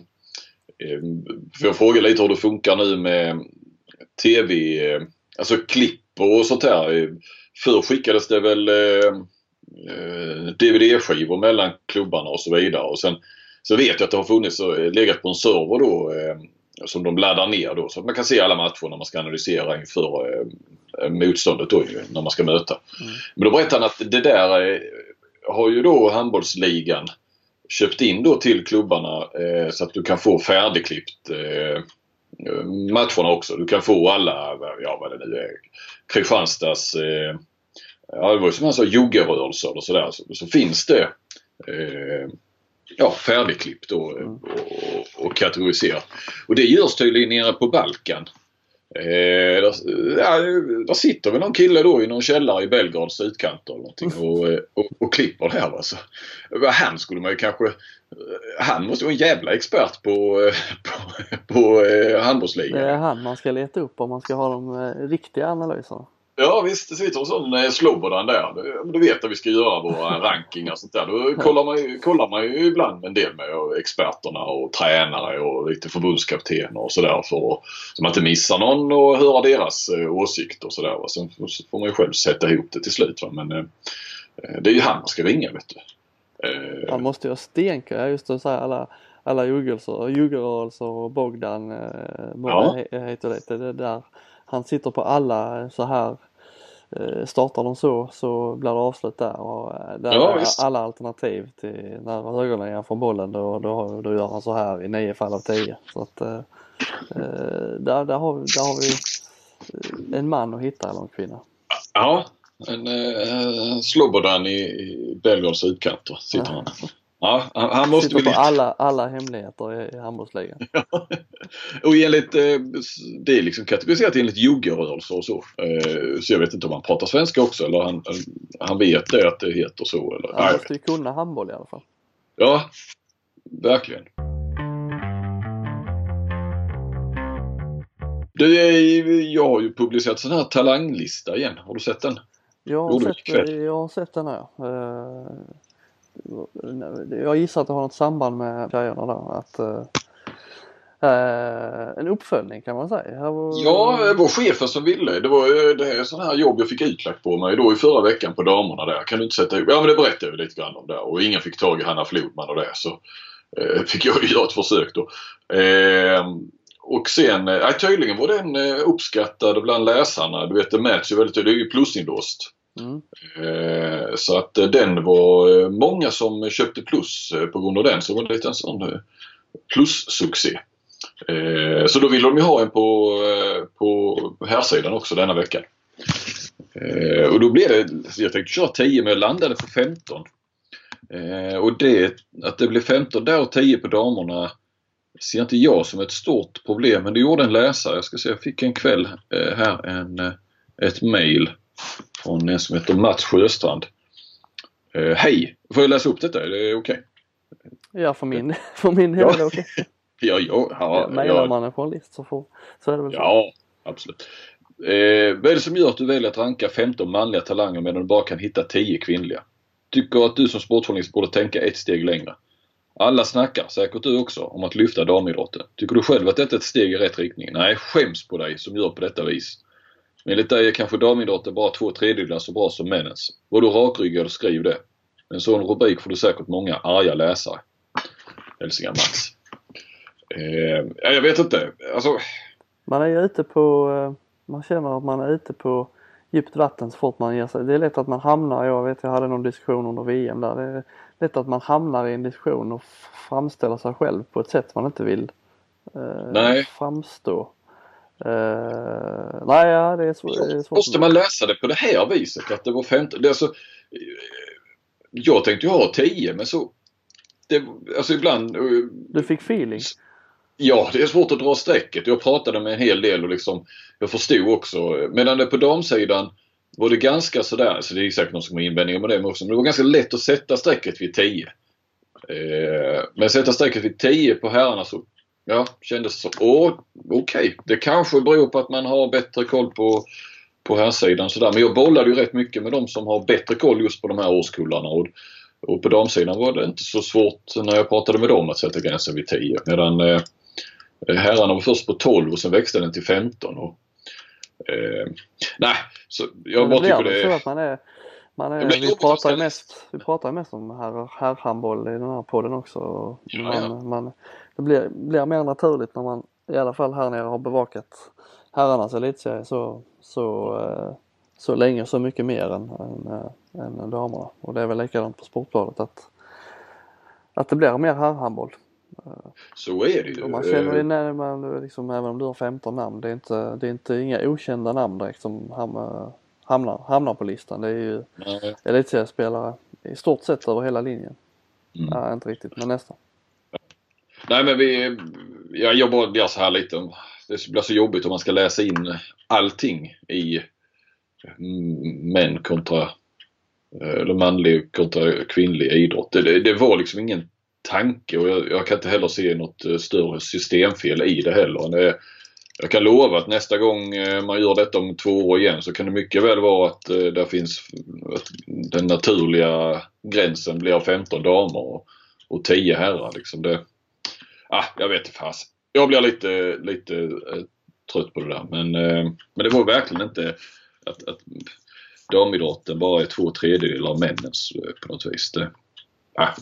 för jag frågade lite hur det funkar nu med TV, alltså klipp och sånt här. Förr skickades det väl eh, eh, DVD-skivor mellan klubbarna och så vidare. Och sen så vet jag att det har funnits eh, legat på en server då eh, som de laddar ner då så att man kan se alla matcher när man ska analysera inför eh, motståndet då när man ska möta. Mm. Men då berättade han att det där eh, har ju då handbollsligan köpt in då till klubbarna eh, så att du kan få färdigklippt eh, matcherna också. Du kan få alla, ja vad det nu är, Kristianstads eh, ja, det var som han sa, joggerörelser och sådär. Så, så finns det eh, ja, färdigklippt och, mm. och, och kategoriserat. Och det görs tydligen nere på Balkan. Eh, där, ja, där sitter väl någon kille då i någon källare i Belgrads utkanter eller någonting och, och, och klipper det här. Alltså. Han skulle man ju kanske... Han måste vara en jävla expert på, på, på eh, handbollsligan. Det är han man ska leta upp om man ska ha de eh, riktiga analyserna. Ja visst, det sitter en sån eh, Slobodan där. Du vet att vi ska göra våra rankingar och sånt där. Då kollar man, ju, kollar man ju ibland en del med experterna och tränare och lite förbundskaptener och sådär så man inte missar någon och höra deras eh, åsikter och sådär. Sen får man ju själv sätta ihop det till slut. Va? Men eh, det är ju han man ska ringa vet du. Man måste ju ha stenkoll, just att säga alla alla juggerrörelser och Bogdan, eh, ja. heter det, det där. Han sitter på alla så här Eh, startar de så så blir det avslut där och eh, där ja, är alla alternativ till när högernian får bollen då, då, då gör han så här i nio fall av tio. Så att eh, eh där, där, har, där har vi en man att hitta eller en kvinna. Ja, en eh, Slobodan i, i Belgrads utkanter sitter han. Ja, han måste Sitter på alla, alla hemligheter i handbollsligan. och enligt, eh, det är liksom kategoriserat enligt juggerörelser och så. Eh, så jag vet inte om han pratar svenska också eller han, han vet det att det heter så. Eller, han måste ju kunna handboll i alla fall. Ja, verkligen. Du, jag har ju publicerat sån här talanglista igen. Har du sett den? Jag har, sett, jag har sett den här. Uh, jag gissar att det har något samband med grejerna där. Att, Uh, en uppföljning kan man säga. Var... Ja, det var chefen som ville. Det var det här sådana här jobb jag fick utlagt på mig då i förra veckan på damerna där. Kan du inte sätta ihop? Ja men det berättade jag lite grann om där och ingen fick tag i Hanna Flodman och det så eh, fick jag göra ett försök då. Eh, och sen, eh, tydligen var den eh, uppskattad bland läsarna. Du vet det mäts ju väldigt, det är ju plusinlåst. Mm. Eh, så att eh, den var eh, många som köpte plus på grund av den. Så det var en liten sån plussuccé. Så då ville de ju ha en på, på här också denna veckan. Och då blev det, jag tänkte köra 10 men jag landade på 15. Och det, att det blev 15 där och 10 på damerna ser inte jag som ett stort problem men det gjorde en läsare. Jag ska se, jag fick en kväll här en, ett mail från en som heter Mats Sjöstrand. Uh, Hej! Får jag läsa upp detta? Är det okej? Okay? Ja, för min, för min del är det okej. Okay. ja, ja, ja, Mejlar ja. man en journalist så, får, så är det väl så. Ja, absolut. Eh, vad är det som gör att du väljer att ranka 15 manliga talanger medan du bara kan hitta 10 kvinnliga? Tycker att du som sportjournalist borde tänka ett steg längre. Alla snackar, säkert du också, om att lyfta damidrotten. Tycker du själv att detta är ett steg i rätt riktning? Nej, skäms på dig som gör på detta vis. Enligt dig är kanske damidrotten bara två tredjedelar så bra som männens. Var du rakryggad och skriv det. En sån rubrik får du säkert många arga läsare. Hälsningar Mats. Eh, jag vet inte. Alltså... Man är ju ute på, eh, man känner att man är ute på djupt vatten så fort man ger sig. Det är lätt att man hamnar, jag vet jag hade någon diskussion under VM där. Det är lätt att man hamnar i en diskussion och framställer sig själv på ett sätt man inte vill eh, framstå. Uh, nej, ja, det är, svårt, det är svårt. Måste man läsa det på det här viset? Att det var 15? Det är alltså, jag tänkte ju ha 10 men så... Det, alltså ibland... Eh, du fick feeling? Ja, det är svårt att dra strecket. Jag pratade med en hel del och liksom jag förstod också. Medan det på damsidan var det ganska sådär, så det är säkert någon som har invändningar med det också, men det var ganska lätt att sätta strecket vid 10. Eh, men sätta strecket vid 10 på herrarna så ja, kändes så. Okej, okay. det kanske beror på att man har bättre koll på, på här sidan sådär. Men jag bollade ju rätt mycket med de som har bättre koll just på de här årskullarna. Och, och på damsidan var det inte så svårt när jag pratade med dem att sätta gränsen vid 10. Medan eh, herrarna var först på 12 och sen växte den till 15. Och, eh, nej, så jag bara tycker det är... Så att man är, man är, vi, pratar mest, vi pratar mest om herrhandboll i den här podden också. Man, ja, ja. Man, det blir, blir mer naturligt när man i alla fall här nere har bevakat herrarnas elitserie så, så, eh, så länge, så mycket mer än, än, eh, än damerna. Och det är väl likadant på Sportbladet att, att det blir mer herrhandboll. Så är det ju. Och man känner ju när man liksom, även om du har 15 namn, det är inte, det är inte inga okända namn direkt som hamnar, hamnar på listan. Det är ju elitseriespelare i stort sett över hela linjen. Mm. Ja, inte riktigt men nästan. Nej men vi, jag jobbar blir så här lite. Det blir så jobbigt om man ska läsa in allting i män kontra eller manlig kontra kvinnlig idrott. Det, det var liksom ingen tanke och jag, jag, kan inte heller se något eh, större systemfel i det heller. Det, jag kan lova att nästa gång eh, man gör detta om två år igen så kan det mycket väl vara att eh, där finns att den naturliga gränsen blir 15 damer och, och 10 herrar. Liksom det, ah, jag vet inte fas. Jag blir lite, lite eh, trött på det där. Men, eh, men det var verkligen inte att, att damidrotten bara är två tredjedelar av männens eh, på något vis. Det, ah.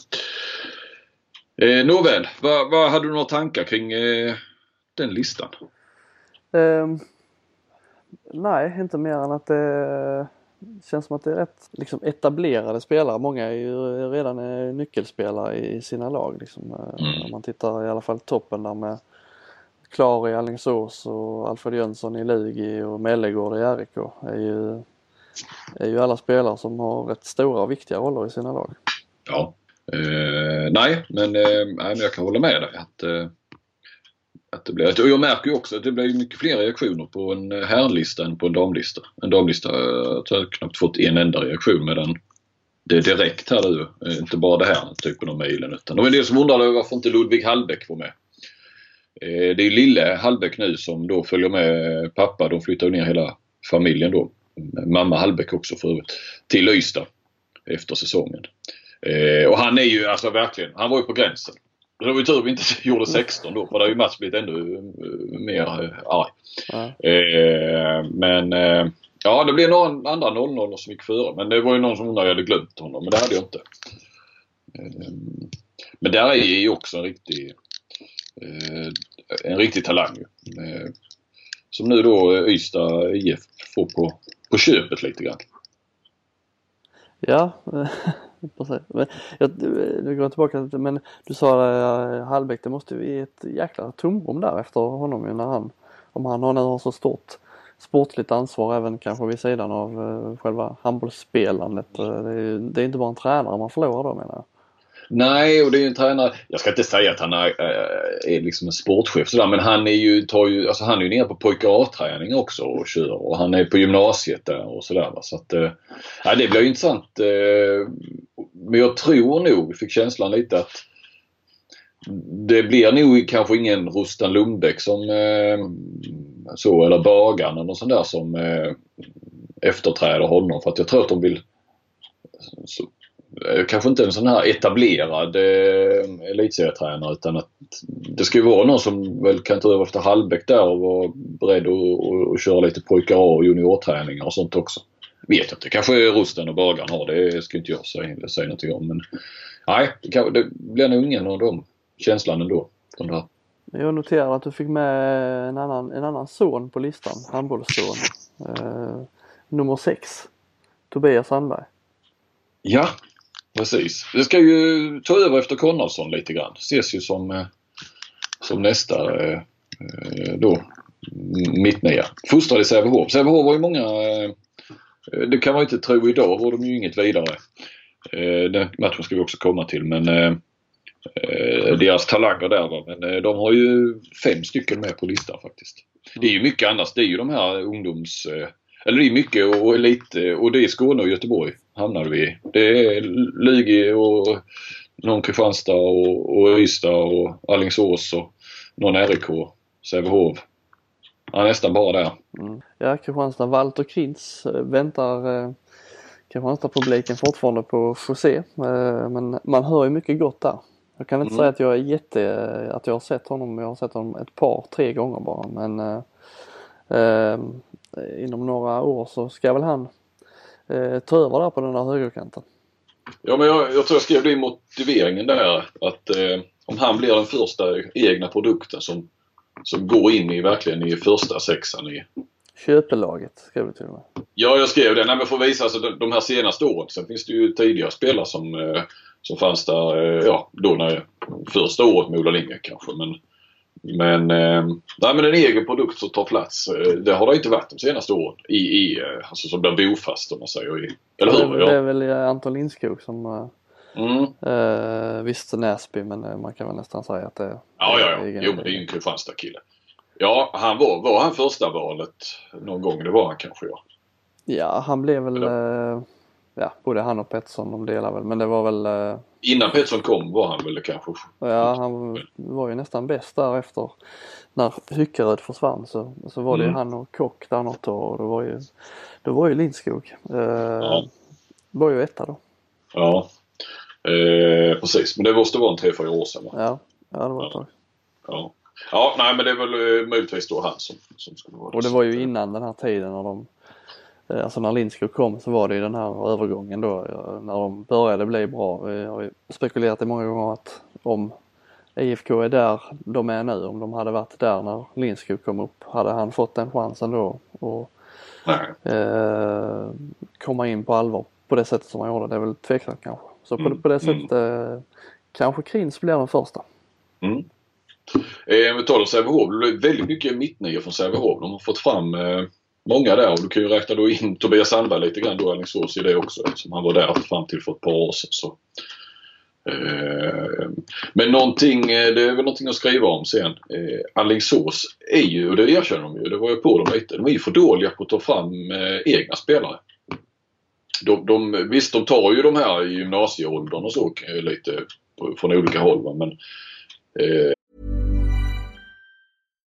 Eh, Nåväl, vad, vad hade du några tankar kring eh, den listan? Um, nej, inte mer än att det känns som att det är rätt liksom, etablerade spelare. Många är ju redan nyckelspelare i sina lag. Liksom. Mm. Om man tittar i alla fall toppen där med Klar i Alingsås och Alfred Jönsson i Lugi och Mellegård i RIK är ju, är ju alla spelare som har rätt stora och viktiga roller i sina lag. Ja, eh, nej men, eh, nej men jag kan hålla med dig att, eh, att det blir, och jag märker ju också att det blir mycket fler reaktioner på en eh, herrlista än på en damlista. En damlista eh, jag har jag knappt fått en enda reaktion medan det är direkt här nu. Eh, inte bara det här typen av mejlen utan det var en del som undrade varför inte Ludvig Hallbäck var med. Det är lille Hallbäck nu som då följer med pappa. De flyttar ner hela familjen då. Mamma Hallbäck också för övrigt. Till Ystad efter säsongen. Och han är ju alltså verkligen, han var ju på gränsen. Det var ju tur vi inte gjorde 16 då för då hade ju Mats blivit ännu eh, mer arg. Mm. Men ja det blev några andra 0-0 som gick före men det var ju någon som undrade jag hade glömt honom men det hade jag inte. Men där är ju också en riktig Eh, en riktig talang. Eh, som nu då Ystad IF får på, på köpet lite grann. Ja, Men jag, nu går jag tillbaka lite men du sa uh, Hallbäck, det måste ju ett jäkla tomrum där efter honom ju när han, om han nu har så stort sportligt ansvar även kanske vid sidan av uh, själva handbollsspelandet. Uh, det, är, det är inte bara en tränare man förlorar då menar jag. Nej, och det är ju en tränare. Jag ska inte säga att han är, äh, är liksom en sportchef sådär, men han är ju, tar ju, alltså han är ju nere på pojkar A-träning också och kör och han är på gymnasiet där och sådär. Så att, äh, det blir ju intressant. Äh, men jag tror nog, fick känslan lite att det blir nog kanske ingen Rustan Lundbäck som äh, så eller Bagan eller något sån där som äh, efterträder honom för att jag tror att de vill så, kanske inte en sån här etablerad eh, elitserietränare utan att det ska ju vara någon som väl kan ta över efter Hallbäck där och vara beredd att, köra lite pojkar A och juniorträningar och sånt också. Vet jag inte. Kanske Rusten och Bagan har det. ska inte jag säga, säga någonting om. Men nej, det, kan, det blir nog ingen av dem känslan ändå. Den där. Jag noterar att du fick med en annan, en annan son på listan, handbollsson. Eh, nummer 6, Tobias Sandberg. Ja, Precis. Det ska ju ta över efter Konradsson lite grann. Ses ju som, eh, som nästa eh, eh, då mittnia. Fostrad i Sävehof. Sävehof var ju många, det kan man ju inte tro idag var de ju inget vidare. Den matchen ska vi också komma till men deras talanger där va. Men de har ju fem stycken med på listan faktiskt. Det är ju mycket annars. Det är ju de här ungdoms eller det är mycket och lite och det är Skåne och Göteborg hamnade vi i. Det är Lugi och någon Kristianstad och, och Ystad och Allingsås och någon RIK, Sävehof. Ja, nästan bara där. Mm. Ja, Kristianstad, Walter Krintz eh, väntar eh, Kristianstad-publiken fortfarande på se. Eh, men man hör ju mycket gott där. Jag kan inte mm. säga att jag är jätte, att jag har sett honom, jag har sett honom ett par, tre gånger bara men eh, eh, inom några år så ska väl han eh, ta över där på den där högerkanten. Ja men jag, jag tror jag skrev det i motiveringen där att eh, om han blir den första egna produkten som, som går in i verkligen i första sexan i Köpelaget skrev du till och med. Ja jag skrev det. Nej, men för att visa alltså, de, de här senaste åren. Sen finns det ju tidigare spelare som, eh, som fanns där, eh, ja då när första året med Ola Lindgren kanske. Men men, eh, nej, men en egen produkt som tar plats, eh, det har det inte varit de senaste åren. I, i, eh, alltså som blir bofast om man säger. I, eller hur? Det är väl Anton Lindskog som mm. eh, visst Näsby men man kan väl nästan säga att det är Ja, ja, ja. Jo, men det är ju en Kristianstad-kille. Ja, han var, var han första valet någon gång? Det var han kanske ja. Ja, han blev väl, eh, ja både han och Pettersson de delar väl men det var väl Innan Pettersson kom var han väl kanske? Ja, han var ju nästan bäst där efter när Hyckeröd försvann så, så var det mm. ju han och Kock där något år och då var ju, då var ju Lindskog. Eh, ja. var ju etta då. Ja, eh, precis. Men det måste vara en tre, fyra år sedan va? Ja, ja det var ett tag. Ja. ja, nej men det är väl eh, möjligtvis då han som, som skulle vara det. Och det var ju innan den här tiden när de alltså när Lindskog kom så var det ju den här övergången då när de började bli bra. Vi har ju spekulerat i många gånger att om IFK är där de är nu. Om de hade varit där när Lindskog kom upp, hade han fått den chansen då och eh, komma in på allvar på det sättet som han gjorde. Det är väl tveksamt kanske. Så på, mm. på det sättet eh, kanske Krins blir den första. Mm. Eh, vi tar Sävehof. Det blir väldigt mycket mittnior från Sävehof. De har fått fram eh, många där och du kan ju räkna då in Tobias Sandberg lite grann då Alingsås i det också eftersom han var där fram till för ett par år sedan. Så. Eh, men någonting, eh, det är väl någonting att skriva om sen. Eh, Alingsås är ju, och det erkänner de ju, det var ju på dem lite, de är ju för dåliga på att ta fram egna spelare. De, de, visst, de tar ju de här i gymnasieåldern och så lite från olika håll men eh,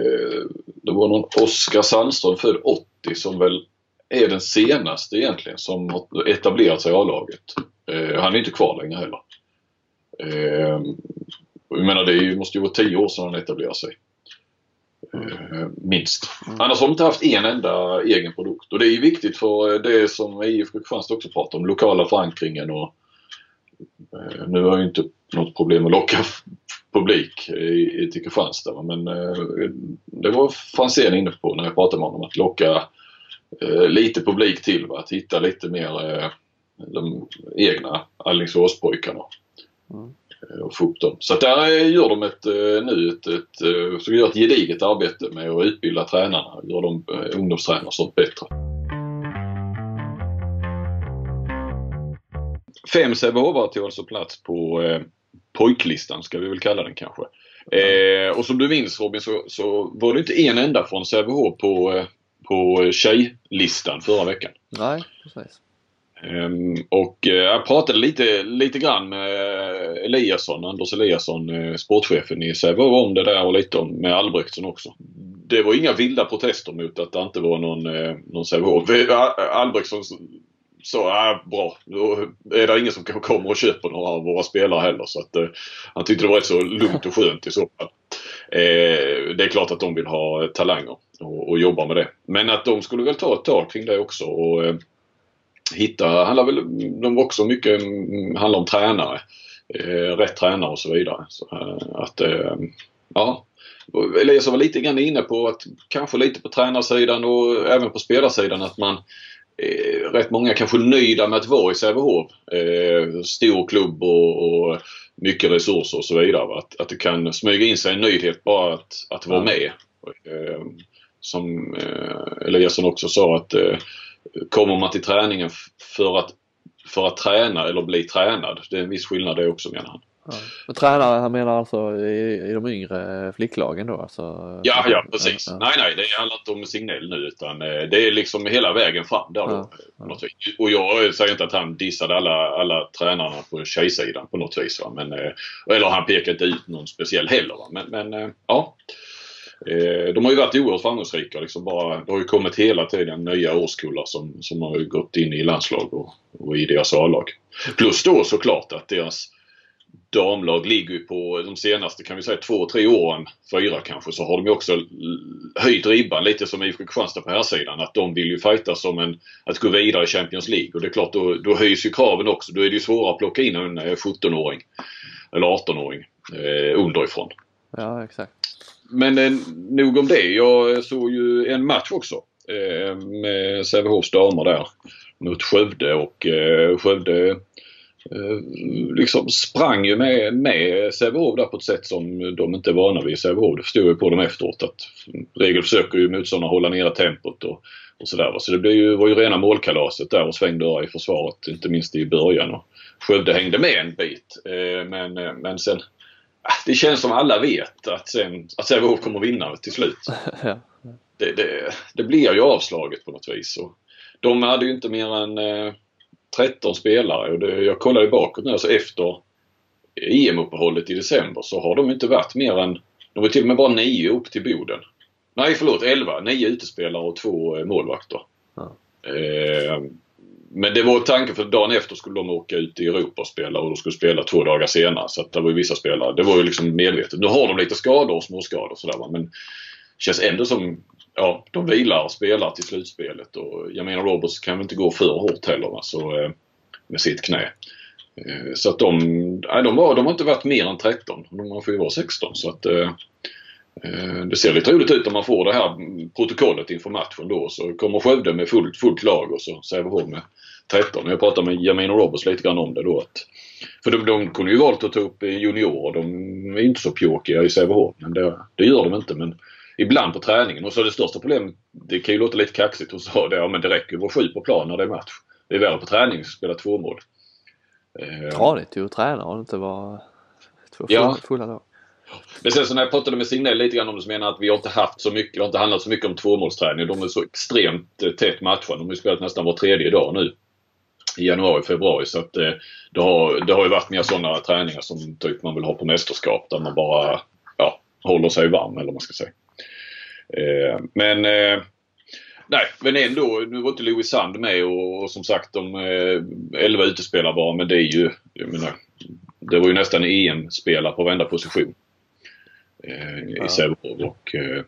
Eh, det var någon Oskar Sandström född 80 som väl är den senaste egentligen som har etablerat sig i A-laget. Eh, han är inte kvar längre heller. Eh, jag menar det måste ju vara 10 år sedan han etablerade sig. Minst. Mm. Annars har de inte haft en enda egen produkt och det är ju viktigt för det som IFK Kristianstad också pratar om, lokala förankringen och nu har jag inte något problem att locka publik i, till Kristianstad men eh, det var Franzén inne på när jag pratade med honom att locka lite publik till, va? att hitta lite mer de egna Alingsåspojkarna. Mm. Eh, och få upp dem. Så där gör de ett, eh, nu ett, ett, eh, så gör ett gediget arbete med att utbilda tränarna, gör de ungdomstränare och sånt bättre. Fem Sävehofare tog alltså plats på eh, pojklistan ska vi väl kalla den kanske. Eh, och som du minns Robin så, så var det inte en enda från Sävehof på, på tjejlistan förra veckan. Nej, precis. Um, och uh, jag pratade lite, lite grann med Eliasson, Anders Eliasson, uh, sportchefen i Sävehof om det där och lite om, med Albrektsson också. Det var inga vilda protester mot att det inte var någon, uh, någon Sävehof. Albrektsson sa äh, bra, då är det ingen som kommer och köper några av våra spelare heller. Så att, eh, han tyckte det var rätt så lugnt och skönt i så fall. Eh, det är klart att de vill ha talanger och, och, jobba med det. Men att de skulle väl ta ett tag kring det också. Och, eh, hitta, handlar väl de också mycket mm, handlar om tränare. Eh, rätt tränare och så vidare. Så, eh, att, eh, ja. Elias var lite grann inne på att kanske lite på tränarsidan och även på spelarsidan att man eh, rätt många kanske nöjda med att vara i Sävehof. Eh, stor klubb och, och, mycket resurser och så vidare. Att, att det kan smyga in sig en nöjdhet bara att, att vara med. Eh, som eh, Eliasson också sa att eh, kommer man till träningen för att, för att träna eller bli tränad. Det är en viss skillnad det också menar han. Ja. Men tränare, han menar alltså i, i de yngre flicklagen då? Alltså, ja, ja precis. Ja, Nej, nej, det handlar inte om Signell nu utan eh, det är liksom hela vägen fram där då. Ja, och jag säger inte att han dissade alla, alla tränarna på tjejsidan på något vis. Va? Men, eh, eller han pekade inte ut någon speciell heller. Va? Men, men eh, ja. Eh, de har ju varit oerhört framgångsrika. Liksom bara, det har ju kommit hela tiden nya årskullar som, som har gått in i landslag och, och i deras A-lag. Plus då såklart att deras damlag ligger ju på de senaste kan vi säga två, tre åren, fyra kanske, så har de ju också höjt ribban lite som IFK Kristianstad på här sidan Att de vill ju fighta som en, att gå vidare i Champions League. Och det är klart, då, då höjs ju kraven också. Då är det ju svårare att plocka in en 17-åring eller 18-åring eh, underifrån. Ja, exakt. Men eh, nog om det. Jag såg ju en match också eh, med Sävehofs damer där mot Skövde och eh, Skövde eh, liksom sprang ju med, med Sävehof där på ett sätt som de inte är vana vid i Sävehof. Det förstod jag på dem efteråt att regel försöker ju motståndarna hålla nere tempot och, och sådär. Så det blev ju, var ju rena målkalaset där och svängdörrar i försvaret, inte minst i början. Och Skövde hängde med en bit eh, men, eh, men sen det känns som alla vet att, sen, att Sävehof kommer vinna till slut. det, det, det, blir ju avslaget på något vis. Och de hade ju inte mer än eh, 13 spelare och det, jag kollade bakåt nu, alltså efter EM-uppehållet i december så har de inte varit mer än, de var till och med bara nio upp till Boden. Nej förlåt, elva. Nio utespelare och två eh, målvakter. Ja. Eh, men det var tanken för dagen efter skulle de åka ut i Europa och spela och de skulle spela två dagar senare. Så att det var ju vissa spelare. Det var ju liksom medvetet. Nu har de lite skador och småskador sådär men känns ändå som ja, de vilar och spelar till slutspelet och jag menar Roberts kan väl inte gå för hårt heller va? Så, eh, med sitt knä. Eh, så att de, nej, de, var, de har inte varit mer än 13. De får ju vara 16 så att eh, eh, det ser lite roligt ut om man får det här protokollet inför matchen då. Så kommer Skövde med fullt, fullt lag och så Sävehof med 13. Jag pratade med Jamino Roberts lite grann om det då. Att, för de, de kunde ju valt att ta upp juniorer. De är inte så pjåkiga i Sävehof. Men det, det gör de inte. Men ibland på träningen. Och så det största problemet, det kan ju låta lite kaxigt hon sa det, ja men det räcker att vara sju på plan när det är match. Det är värre på träning att spela två mål. Ja, det till att träna och inte vara två ja. fulla lag. Men sen så när jag pratade med Signell lite grann om det så menar att vi har inte haft så mycket, det har inte handlat så mycket om tvåmålsträning. De är så extremt eh, tätt matchade. De har ju spelat nästan var tredje dag nu. I januari, februari. Så att eh, det har, det har ju varit mer sådana träningar som typ man vill ha på mästerskap där man bara ja, håller sig varm eller vad man ska säga. Eh, men Nej, men ändå. Nu var inte Louis Sand med och, och som sagt de eh, 11 utespelare bara. Men det är ju, jag menar, det var ju nästan EM-spelare på varenda position. Eh, ja. I Sävehof och eh,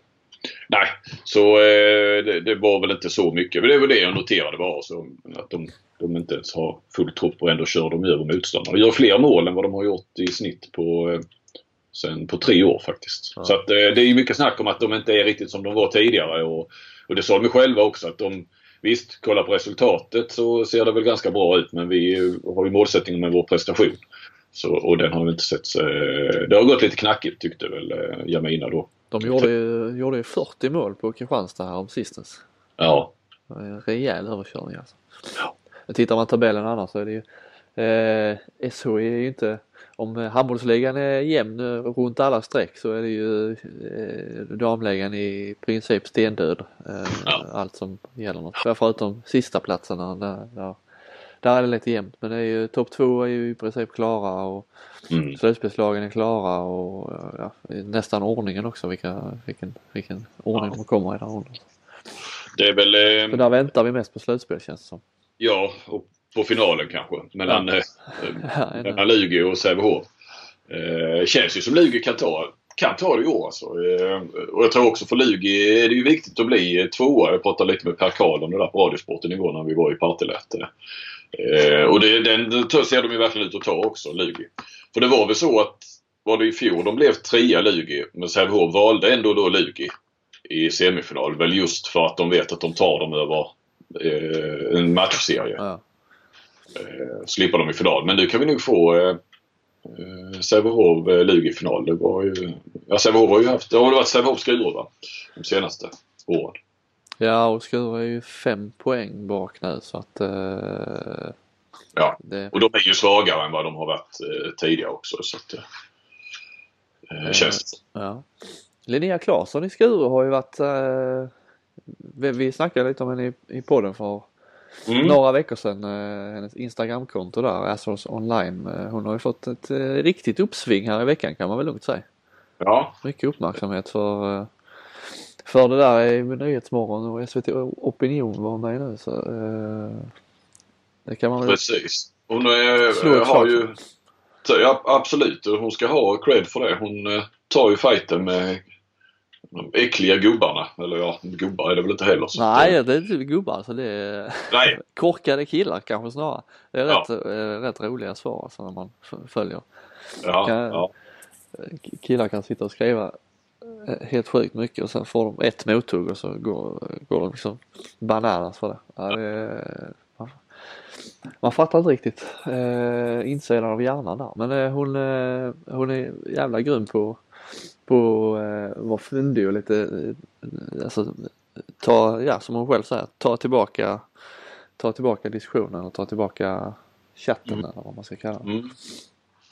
Nej, så eh, det, det, var väl inte så mycket. Men det var det jag noterade bara. Så att de, de inte ens har full trupp och ändå kör de över motståndarna. De gör fler mål än vad de har gjort i snitt på eh, sen på tre år faktiskt. Ja. Så att, eh, det är ju mycket snack om att de inte är riktigt som de var tidigare. Och, och det sa de själva också att de Visst, kolla på resultatet så ser det väl ganska bra ut men vi har ju målsättningen med vår prestation. Så, och den har vi inte sett. Det har gått lite knackigt tyckte väl eh, Jamina då. De gjorde ju, gjorde ju 40 mål på Kristianstad här om sistens. Ja. En rejäl överkörning alltså. Ja. Tittar man tabellen annars så är det ju eh, SH är ju inte om handbollsligan är jämn runt alla streck så är det ju eh, damligan i princip stendöd. Eh, ja. Allt som gäller något. Förutom sista platserna där, där, där är det lite jämnt men det är ju topp två är ju i princip klara och mm. slutspelslagen är klara och ja, nästan ordningen också vilka, vilken, vilken ordning ja. de kommer i där under. Det är väl... Eh... Så där väntar vi mest på slutspel känns det som. Ja, och på finalen kanske mellan, ja. eh, mellan Lugi och Sävehof. Eh, känns ju som Lugi kan ta, kan ta det i år alltså. Eh, och jag tror också för Lugi är det ju viktigt att bli tvåa. Jag pratade lite med Per Karl om det där på Radiosporten igår när vi var i Partille. Eh, och det, den ser de ju verkligen ut att ta också, Lugi. För det var väl så att var det i fjol de blev trea Lugi men Sävehof valde ändå då Lugi i semifinal. Väl just för att de vet att de tar dem över eh, en matchserie. Ja. Eh, slippa dem i final. Men nu kan vi nog få eh, eh Sävehof eh, Lugi final. Det var ju, ja, Sävehof har ju haft, det har varit Sävehof Skuru va? De senaste åren. Ja och Skuru är ju fem poäng bak nu så att eh, Ja det... och de är ju svagare än vad de har varit eh, tidigare också så att eh, känns Ja. Linnea Claesson i Skuru har ju varit eh, vi, vi snackade lite om henne i, i podden för mm. några veckor sedan. Eh, hennes Instagramkonto där, Assholes online. Eh, hon har ju fått ett eh, riktigt uppsving här i veckan kan man väl lugnt säga. Ja. Mycket uppmärksamhet för, för det där i Nyhetsmorgon och SVT Opinion var med nu så det kan man väl Precis. Hon är, har ju absolut. Hon ska ha cred för det. Hon tar ju fighten med de äckliga gubbarna. Eller ja, gubbar är det väl inte heller. Så Nej, det är inte gubbar. Alltså det är Nej. korkade killar kanske snarare. Det är ja. rätt, rätt roliga svar alltså när man följer. Ja, kan, ja. Killar kan sitta och skriva eh, helt sjukt mycket och sen får de ett mothugg och så går, går de liksom bananas för det. Ja, det man, man fattar inte riktigt eh, insidan av hjärnan där men eh, hon, eh, hon är jävla grym på på eh, vara fyndig och lite, eh, alltså ta, ja som hon själv säger, ta tillbaka, ta tillbaka diskussionen och ta tillbaka chatten mm. eller vad man ska kalla det. Mm.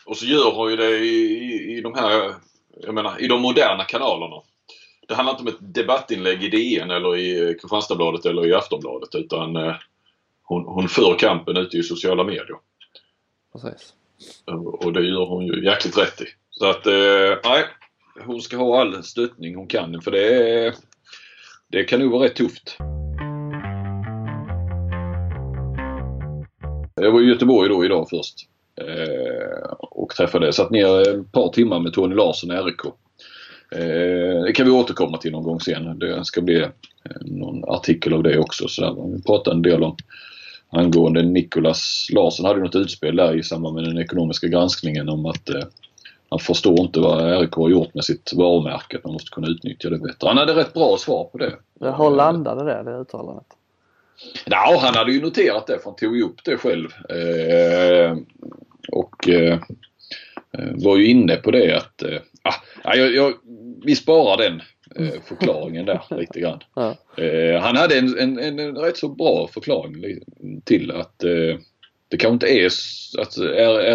Och så gör hon ju det i, i, i de här, jag menar i de moderna kanalerna. Det handlar inte om ett debattinlägg i DN eller i Kristianstadsbladet eller i Aftonbladet utan eh, hon, hon för kampen ute i sociala medier. Precis. Och det gör hon ju jäkligt rätt i. Så att, eh, nej. Hon ska ha all stöttning hon kan för det, det kan nog vara rätt tufft. Jag var i Göteborg då idag först. Eh, och träffade, satt ner ett par timmar med Tony Larsson i RIK. Eh, det kan vi återkomma till någon gång sen. Det ska bli eh, någon artikel av det också. Så där. Vi pratade en del om angående Nikolas Larsson hade något utspel där i samband med den ekonomiska granskningen om att eh, han förstår inte vad RIK har gjort med sitt varumärke. Man måste kunna utnyttja det bättre. Han hade rätt bra svar på det. Hur landade det, det uttalandet? Ja, han hade ju noterat det för han tog ju upp det själv. Eh, och eh, var ju inne på det att eh, ah, jag, jag, vi sparar den eh, förklaringen där lite grann. Ja. Eh, han hade en, en, en, rätt så bra förklaring till att eh, det kanske inte är att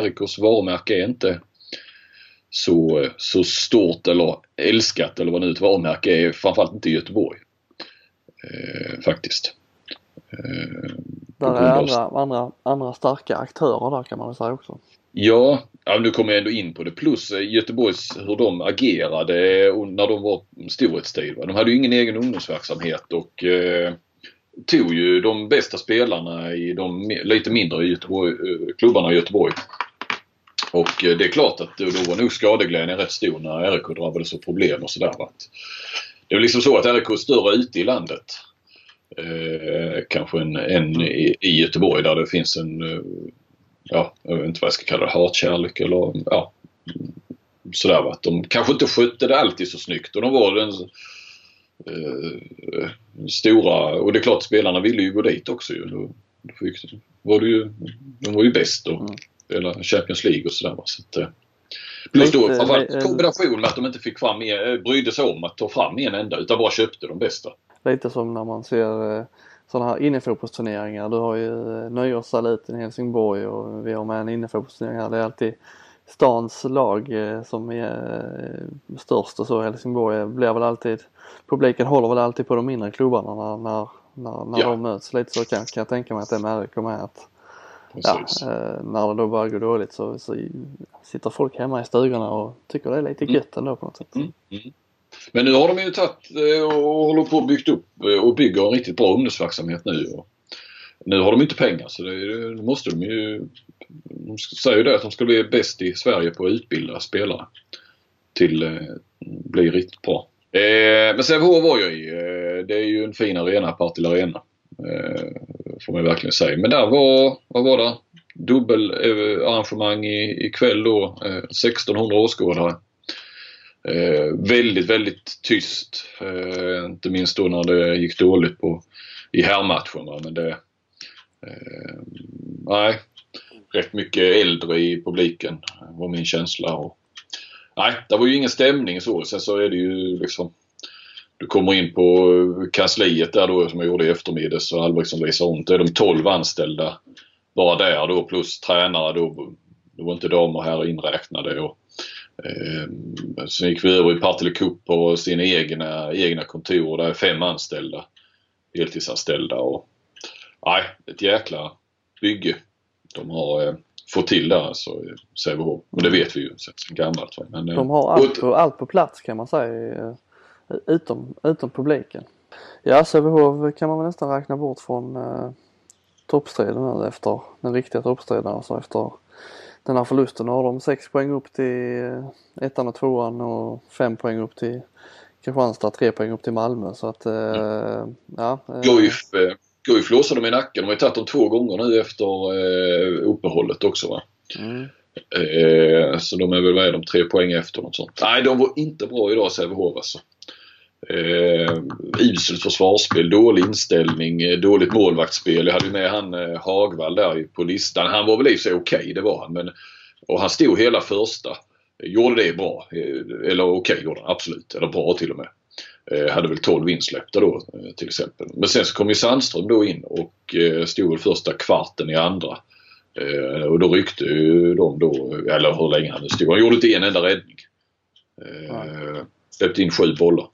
RIKs varumärke är inte så, så stort eller älskat eller vad nu ett varumärke är. Framförallt inte i Göteborg. Eh, faktiskt. Eh, där är andra, andra, andra starka aktörer där kan man väl säga också. Ja, ja, nu kommer jag ändå in på det. Plus eh, Göteborgs, hur de agerade när de var storhetstid. De hade ju ingen egen ungdomsverksamhet och eh, tog ju de bästa spelarna i de lite mindre Göteborg, eh, klubbarna i Göteborg. Och eh, det är klart att då var nog skadeglädjen rätt stor när RIK drabbades av problem och sådär. Det är liksom så att RIK är större ute i landet. Eh, kanske en, en i, i Göteborg där det finns en ja, jag vet inte vad jag ska kalla det, hatkärlek eller ja, sådär va. De kanske inte skötte det alltid så snyggt och de var den eh, stora, och det är klart spelarna ville ju gå dit också ju. Då, då fick, var det ju, de var ju bäst och spelade Champions League och sådär. Så att, eh, Plus då framförallt kombination med att de inte fick fram, eh, brydde sig om att ta fram en enda utan bara köpte de bästa. Lite som när man ser eh, sådana här innefotbollsturneringar. Du har ju eh, nyårssaluten i Helsingborg och vi har med en innefotbollsturnering här. Det är alltid stans lag som är störst och så. Helsingborg blir väl alltid, publiken håller väl alltid på de mindre klubbarna när, när, när, när ja. de möts. Lite så kan, kan jag tänka mig att det är med RIK med att ja, när det då börjar gå dåligt så, så sitter folk hemma i stugorna och tycker det är lite mm. gött ändå på något sätt. Mm. Mm. Men nu har de ju tagit eh, och håller på och byggt upp eh, och bygger en riktigt bra ungdomsverksamhet nu. Nu har de inte pengar så det, måste de ju... De säger ju det att de ska bli bäst i Sverige på att utbilda spelare till eh, bli riktigt bra. men Sävehof var jag i. det är ju en fin arena, Partille Arena får man verkligen säga. Men där var, vad var det? Dubbelarrangemang eh, i, kväll då. Eh, 1600 åskådare. Eh, väldigt, väldigt tyst. Eh, inte minst då när det gick dåligt på, i herrmatchen. Men det, eh, nej, rätt mycket äldre i publiken var min känsla. Och, nej, det var ju ingen stämning så. Sen så är det ju liksom du kommer in på kansliet där då som jag gjorde i eftermiddags och Albrektsson visar runt. Då är de 12 anställda bara där då plus tränare då. Det var inte damer och herrar inräknade. Och, Eh, sen gick vi över i Partille Cup på sina egna, egna kontor. Där är fem anställda. Heltidsanställda och nej, ett jäkla bygge de har eh, fått till där alltså Sävehof. Och det vet vi ju sen gammalt. Men, eh, de har allt på, allt på plats kan man säga eh, utom, utom publiken. Ja, Sävehof kan man väl nästan räkna bort från eh, toppstriden nu efter den riktiga toppstriden alltså efter den här förlusten har de 6 poäng upp till eh, ettan och tvåan och 5 poäng upp till Kristianstad, 3 poäng upp till Malmö så att eh, ja. Eh. Guif, Guif låser dem i nacken. De har ju tagit dem två gånger nu efter eh, uppehållet också va. Mm. Eh, så de är väl, vad är de, tre poäng efter något sånt. Nej, de var inte bra idag Sävehof alltså. Eh, uselt försvarsspel, dålig inställning, eh, dåligt målvaktsspel. Jag hade ju med han eh, Hagvall där på listan. Han var väl i sig okej, okay, det var han. Men, och han stod hela första. Gjorde det bra. Eh, eller okej okay, gjorde han absolut. Eller bra till och med. Eh, hade väl 12 insläppta då eh, till exempel. Men sen så kom ju Sandström då in och eh, stod väl första kvarten i andra. Eh, och då ryckte ju de då, eller hur länge han nu stod. Han gjorde inte en enda räddning. Eh, släppte in sju bollar.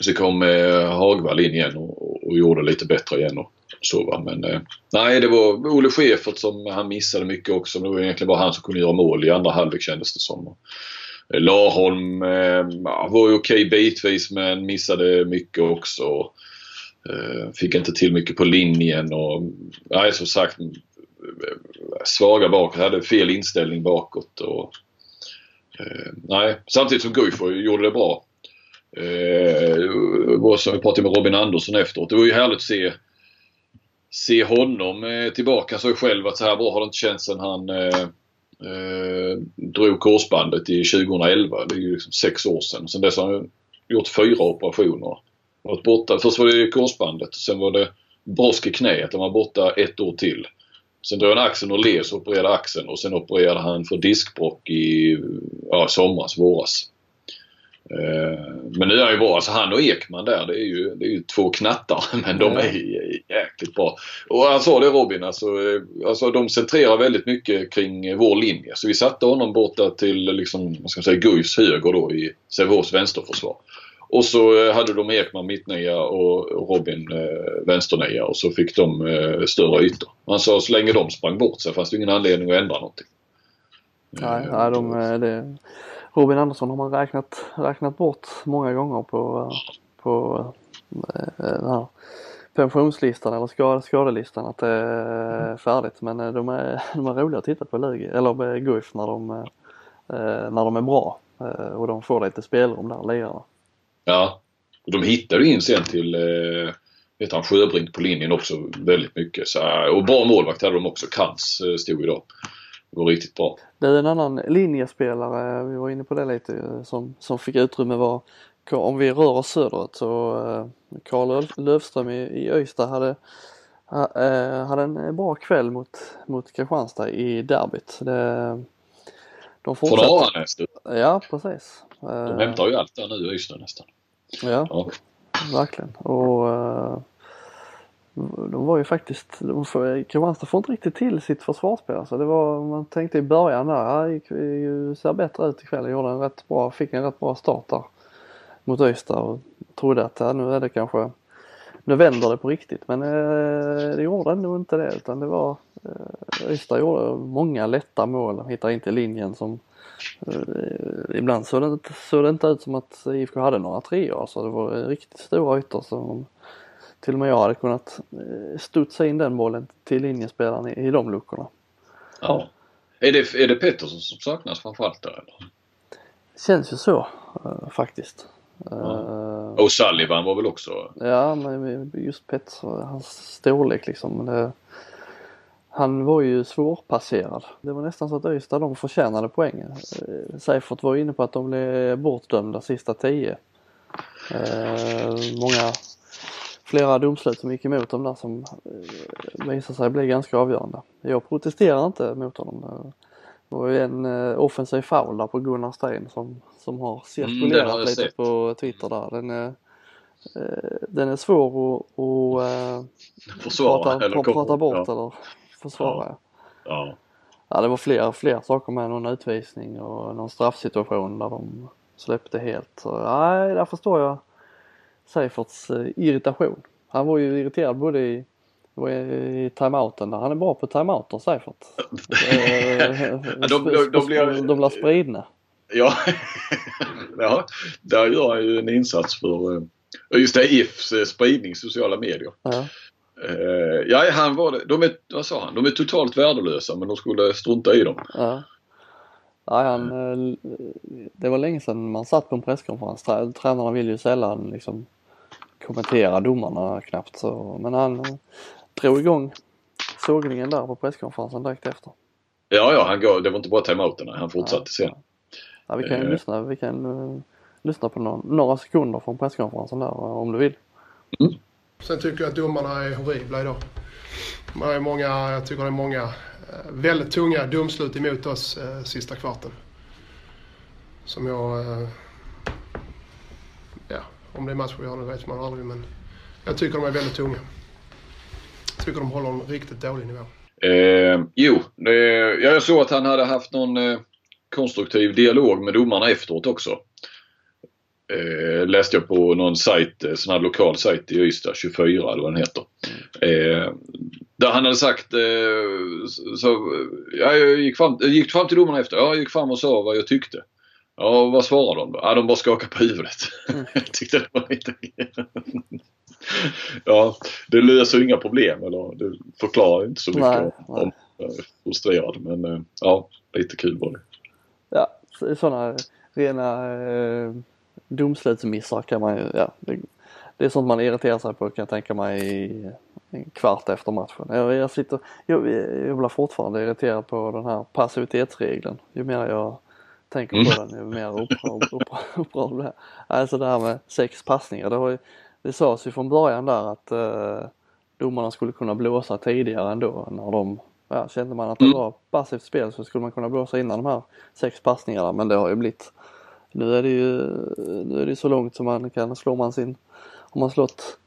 Så kom eh, Hagvall in igen och, och, gjorde lite bättre igen. Och, Så, va? Men eh, nej, det var Olle Schäfert som han missade mycket också. Men det var egentligen bara han som kunde göra mål i andra halvlek kändes det som. Eh, Larholm eh, var ju okej bitvis men missade mycket också. Eh, fick inte till mycket på linjen och nej, som sagt eh, svaga bakåt. Hade fel inställning bakåt. Och, eh, nej, samtidigt som Guif gjorde det bra. Eh, som vi pratade med Robin Andersson efteråt. Det var ju härligt att se se honom eh, tillbaka. ju själv att så här bra har det inte känts sen han eh, eh, drog korsbandet i 2011. Det är ju liksom sex år sedan. Sen dess har han gjort fyra operationer. Varit borta. Först var det korsbandet. Sen var det brosk i knät. Han var borta ett år till. Sen drog han axeln och led så opererade axeln och sen opererade han för diskbrock i ja, somras, våras. Eh, men nu är han ju bra. Alltså han och Ekman där det är ju, det är ju två knattar men de är jäkligt bra. Och han sa det Robin, alltså, eh, alltså de centrerar väldigt mycket kring vår linje. Så vi satte honom borta till liksom, vad ska man säga, Guifs höger då i Sävehofs vänsterförsvar. Och så eh, hade de Ekman mittnia och Robin eh, vänsternia och så fick de eh, större ytor. Han sa så länge de sprang bort sig fanns det ingen anledning att ändra någonting. Nej, nej de, det, Robin Andersson har man räknat, räknat bort många gånger på, på eh, den här pensionslistan eller skad, skadelistan att det är färdigt. Men eh, de är, de är roliga att titta på Lugi, eller Guif när de, eh, när de är bra och de får lite spelrum där, lirarna. Ja, och de ju in sen till vet han, Sjöbrink på linjen också väldigt mycket. Så, och bra målvakt hade de också. Kans stod ju då. Var riktigt bra. Det är en annan linjespelare, vi var inne på det lite, som, som fick utrymme var om vi rör oss söderut så Karl Löfström i, i Öysta hade, hade en bra kväll mot, mot Kristianstad i derbyt. Det, de fortsätter. Från Aranäs Ja precis. De hämtar ju allt där nu i Ystad nästan. Ja, ja, verkligen. Och de var ju faktiskt, de får, Kristianstad får inte riktigt till sitt försvarsspel. Alltså det var, man tänkte i början där, det gick, ser bättre ut ikväll. Gjorde en rätt bra, fick en rätt bra start där mot Ystad och trodde att ja, nu är det kanske, nu vänder det på riktigt. Men eh, det gjorde ändå inte det utan det var, eh, Ystad gjorde många lätta mål. De hittade inte linjen som eh, Ibland såg det, inte, såg det inte ut som att IFK hade några treor. Alltså det var riktigt stora ytor som till och med jag hade kunnat eh, studsa in den bollen till linjespelaren i, i de luckorna. Ja. Är det, är det Pettersson som saknas framförallt där eller? Känns ju så uh, faktiskt. Ja. Uh, och Sullivan var väl också? Ja men just Pettersson, hans storlek liksom. Det, han var ju svårpasserad. Det var nästan så att Ystad de förtjänade poängen. Seifert var inne på att de blev bortdömda sista tio. Många flera domslut som gick emot dem där som eh, visade sig bli ganska avgörande. Jag protesterar inte mot honom. Det var ju en eh, offensiv foul där på Gunnar Sten som, som har cirkulerat mm, lite sett. på Twitter där. Den är, eh, den är svår att, att försvara, prata, eller prata bort ja. eller försvara. Ja. ja. ja. det var fler, fler saker med någon utvisning och någon straffsituation där de släppte helt. Så, nej, där förstår jag Seiferts eh, irritation. Han var ju irriterad både i, i timeouten där. Han är bra på timeouter Seifert. de, de, de, blir, de blir spridna. Ja. ja, där gör han ju en insats för eh, just det IFs eh, spridning sociala medier. Ja. ja, han var det. De är, vad sa han? De är totalt värdelösa men de skulle strunta i dem. Ja. Nej, han, det var länge sedan man satt på en presskonferens. Tränarna vill ju sällan liksom kommentera domarna knappt så, men han eh, drog igång sågningen där på presskonferensen direkt efter. Ja, ja, han går, det var inte bara timeouterna, han fortsatte ja, sen. Ja. vi kan ju uh, lyssna, vi kan uh, lyssna på någon, några sekunder från presskonferensen där om du vill. Mm. Sen tycker jag att domarna är horribla idag. Man är många, jag tycker det är många väldigt tunga domslut emot oss eh, sista kvarten. Som jag eh, om det är matcher vi har nu vet man aldrig men jag tycker de är väldigt tunga. Jag tycker de håller en riktigt dålig nivå. Eh, jo, det, jag såg att han hade haft någon eh, konstruktiv dialog med domarna efteråt också. Eh, läste jag på någon sajt, eh, sån här lokal sajt i Ystad, 24 eller vad den heter. Eh, där han hade sagt, eh, så, ja, jag gick fram, gick fram till domarna efter, ja, jag gick fram och sa vad jag tyckte. Ja, vad svarade de då? Ja, de bara skakade på huvudet. Mm. jag tyckte det var lite... ja, det löser inga problem eller det förklarar inte så mycket nej, om jag är frustrerad. Men eh, ja, lite kul var det. Ja, sådana rena eh, domslutsmissar kan man ju, ja. Det, det, är sånt man irriterar sig på kan jag tänka mig en kvart efter matchen. Jag, jag sitter, jag, jag blir fortfarande irriterad på den här passivitetsregeln. Ju mer jag tänker på den ju mer upprörd blir jag. Alltså det här med sex passningar. Det, har det sades ju från början där att eh, domarna skulle kunna blåsa tidigare ändå när de ja, kände man att det mm. var passivt spel så skulle man kunna blåsa innan de här sex passningarna men det har ju blivit nu är det ju nu är det så långt som man kan, slå man sin, om man slått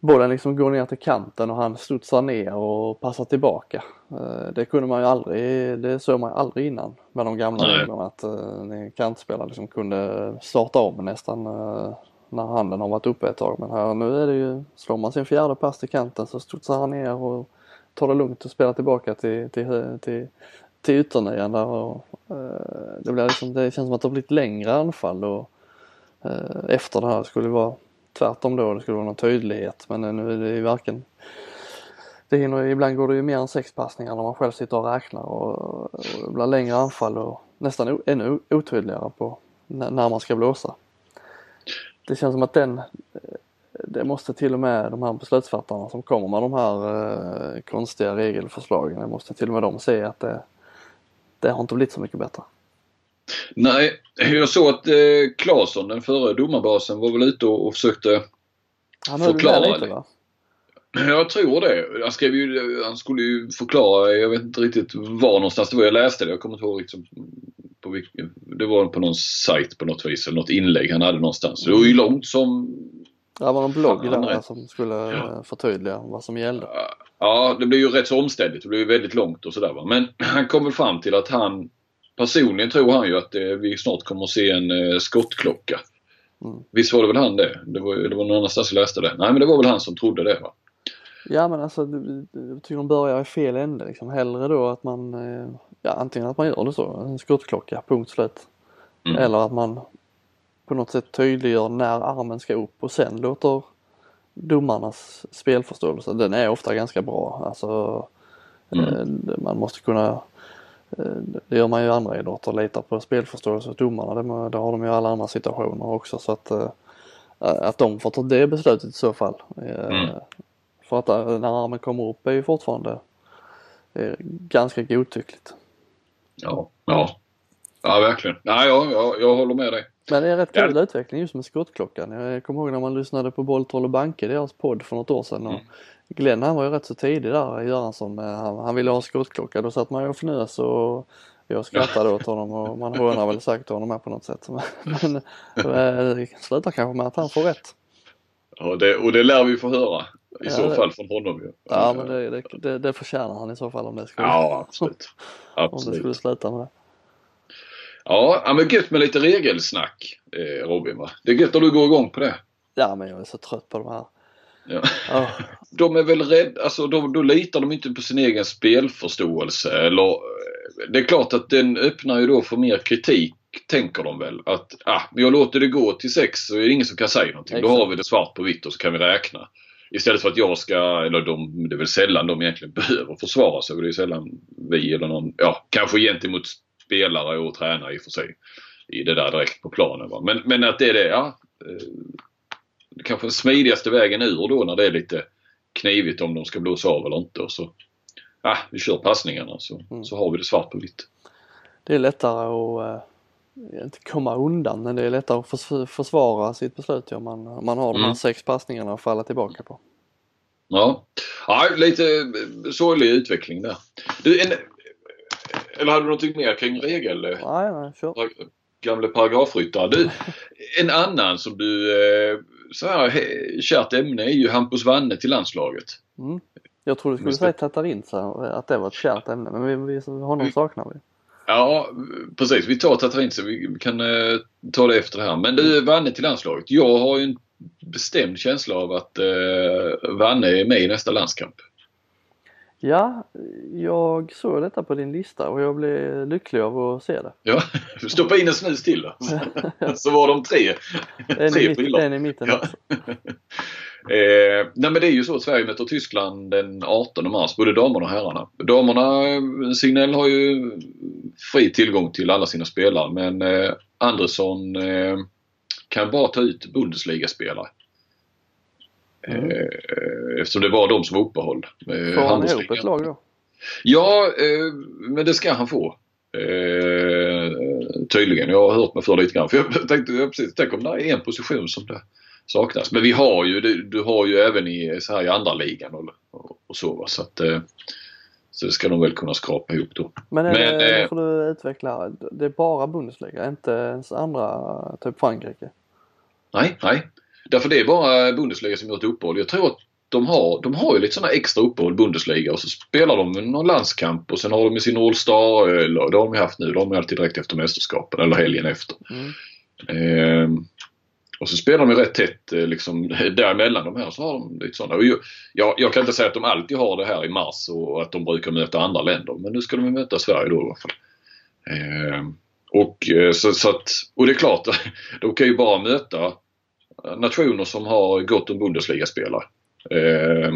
bollen liksom går ner till kanten och han studsar ner och passar tillbaka. Eh, det kunde man ju aldrig, det såg man ju aldrig innan med de gamla reglerna att en kantspelare liksom kunde starta om nästan eh, när handen har varit uppe ett tag. Men här nu är det ju, slår man sin fjärde pass till kanten så studsar han ner och tar det lugnt och spelar tillbaka till, till, till, till ytternian där och eh, det, blir liksom, det känns som att det har blivit längre anfall och efter det här skulle vara tvärtom då, det skulle vara någon tydlighet men nu är det ju varken det hinner, ibland går det ju mer än sex passningar när man själv sitter och räknar och, och det blir längre anfall och nästan o, ännu otydligare på när, när man ska blåsa. Det känns som att den, det måste till och med de här beslutsfattarna som kommer med de här eh, konstiga regelförslagen, det måste till och med de se att det, det har inte blivit så mycket bättre. Nej, jag såg att eh, Claesson, den förre domarbasen, var väl ute och, och försökte han förklara. Lite, va? Jag tror det. Han, skrev ju, han skulle ju förklara, jag vet inte riktigt var någonstans det var jag läste det. Jag kommer inte ihåg liksom, på vilken, det var på någon sajt på något vis eller något inlägg han hade någonstans. Det var ju långt som... Det var en blogg där som skulle ja. förtydliga vad som gällde. Ja, det blev ju rätt så omständigt. Det blev ju väldigt långt och sådär. Men han kom väl fram till att han Personligen tror han ju att eh, vi snart kommer att se en eh, skottklocka. Mm. Visst var det väl han det? Det var, det var någon annanstans jag läste det. Nej men det var väl han som trodde det va? Ja men alltså jag tycker de börjar i fel ände liksom. Hellre då att man, eh, ja antingen att man gör det så, en skottklocka, punkt slut. Mm. Eller att man på något sätt tydliggör när armen ska upp och sen låter domarnas spelförståelse, den är ofta ganska bra. Alltså mm. man måste kunna det gör man ju i andra idrotter, litar på spelförståelse hos domarna. Det, det har de ju i alla andra situationer också så att, eh, att de får ta det beslutet i så fall. Eh, mm. För att när armen kommer upp är ju fortfarande ganska godtyckligt. Ja, ja. Ja verkligen. Nej, ja, jag, jag håller med dig. Men det är rätt kul ja. utveckling just med skottklockan. Jag kommer ihåg när man lyssnade på Bolltroll och Banke, deras podd för något år sedan. Och mm. Glenn han var ju rätt så tidig där, Göransson. Han, han ville ha skottklocka. Då satt man ju och fnös och jag skrattade åt honom och man hånar väl säkert honom med på något sätt. Men det slutar kanske med att han får rätt. Ja, det, och det lär vi få höra i ja, så det, fall från honom ju. Ja, men det, det, det, det förtjänar han i så fall om det skulle, ja, absolut. absolut. om det skulle sluta med det. Ja, men gött med lite regelsnack eh, Robin va? Det är gött att du går igång på det. Ja, men jag är så trött på de här Ja. Oh. De är väl rädda, alltså då, då litar de inte på sin egen spelförståelse eller Det är klart att den öppnar ju då för mer kritik tänker de väl. Att ah, jag låter det gå till sex så är det ingen som kan säga någonting. Exakt. Då har vi det svart på vitt och så kan vi räkna. Istället för att jag ska, eller de, det är väl sällan de egentligen behöver försvara sig. Det är sällan vi eller någon, ja kanske gentemot spelare och tränare i och för sig. I det där direkt på planen. Va? Men, men att det är det, ja. Eh, kanske smidigaste vägen ur då när det är lite knivigt om de ska blåsa av eller inte. Och så, ah, vi kör passningarna så, mm. så har vi det svart på vitt. Det är lättare att eh, inte komma undan men det är lättare att förs försvara sitt beslut om man, om man har de här mm. sex passningarna att falla tillbaka på. Ja, ja lite eh, sorglig utveckling där. Du, en, eller hade du någonting mer kring regel? Nej, nej, kör. Gamle paragrafryttare. Du, en annan som du eh, så här kärt ämne är ju Hampus Wanne till landslaget. Mm. Jag trodde du skulle säga Tatarinsa, att det var ett kärt ämne men vi, vi, honom saknar vi. Ja, precis. Vi tar Tatrinse. Vi kan eh, ta det efter det här. Men du, Vanne till landslaget. Jag har ju en bestämd känsla av att eh, Vanne är med i nästa landskamp. Ja, jag såg detta på din lista och jag blev lycklig av att se det. Ja, stoppa in en snus till då. Så var de tre. En, tre i, mitt, en i mitten ja. också. Eh, nej men det är ju så att Sverige möter Tyskland den 18 mars, både damerna och herrarna. Damerna, Signell har ju fri tillgång till alla sina spelare men eh, Andersson eh, kan bara ta ut Bundesliga-spelare. Mm. Eh, eftersom det var de som var uppehåll. Eh, Får han ihop ett lag då? Ja, eh, men det ska han få. Eh, tydligen. Jag har hört mig för lite grann. För jag tänkte jag precis, tänk om det är en position som det saknas. Men vi har ju, du, har ju även i, så här i andra ligan och, och, så. Så att eh, så det ska de väl kunna skrapa ihop då. Men, är Men det, eh, får du utveckla, det är bara Bundesliga, inte ens andra, typ Frankrike? Nej, nej. Därför det är bara Bundesliga som gör ett uppehåll. Jag tror att de har, de har ju lite sådana extra uppehåll Bundesliga och så spelar de någon landskamp och sen har de sin All-Star, eller det har de haft nu, de har alltid direkt efter mästerskapen eller helgen efter. Mm. Eh, och så spelar de rätt tätt eh, liksom däremellan de här så har de lite sådana. Och jag, jag, kan inte säga att de alltid har det här i mars och att de brukar möta andra länder men nu ska de möta Sverige då i alla fall. Eh, och, så, så, att, och det är klart, de kan ju bara möta nationer som har gott om Bundesliga-spelare. Eh,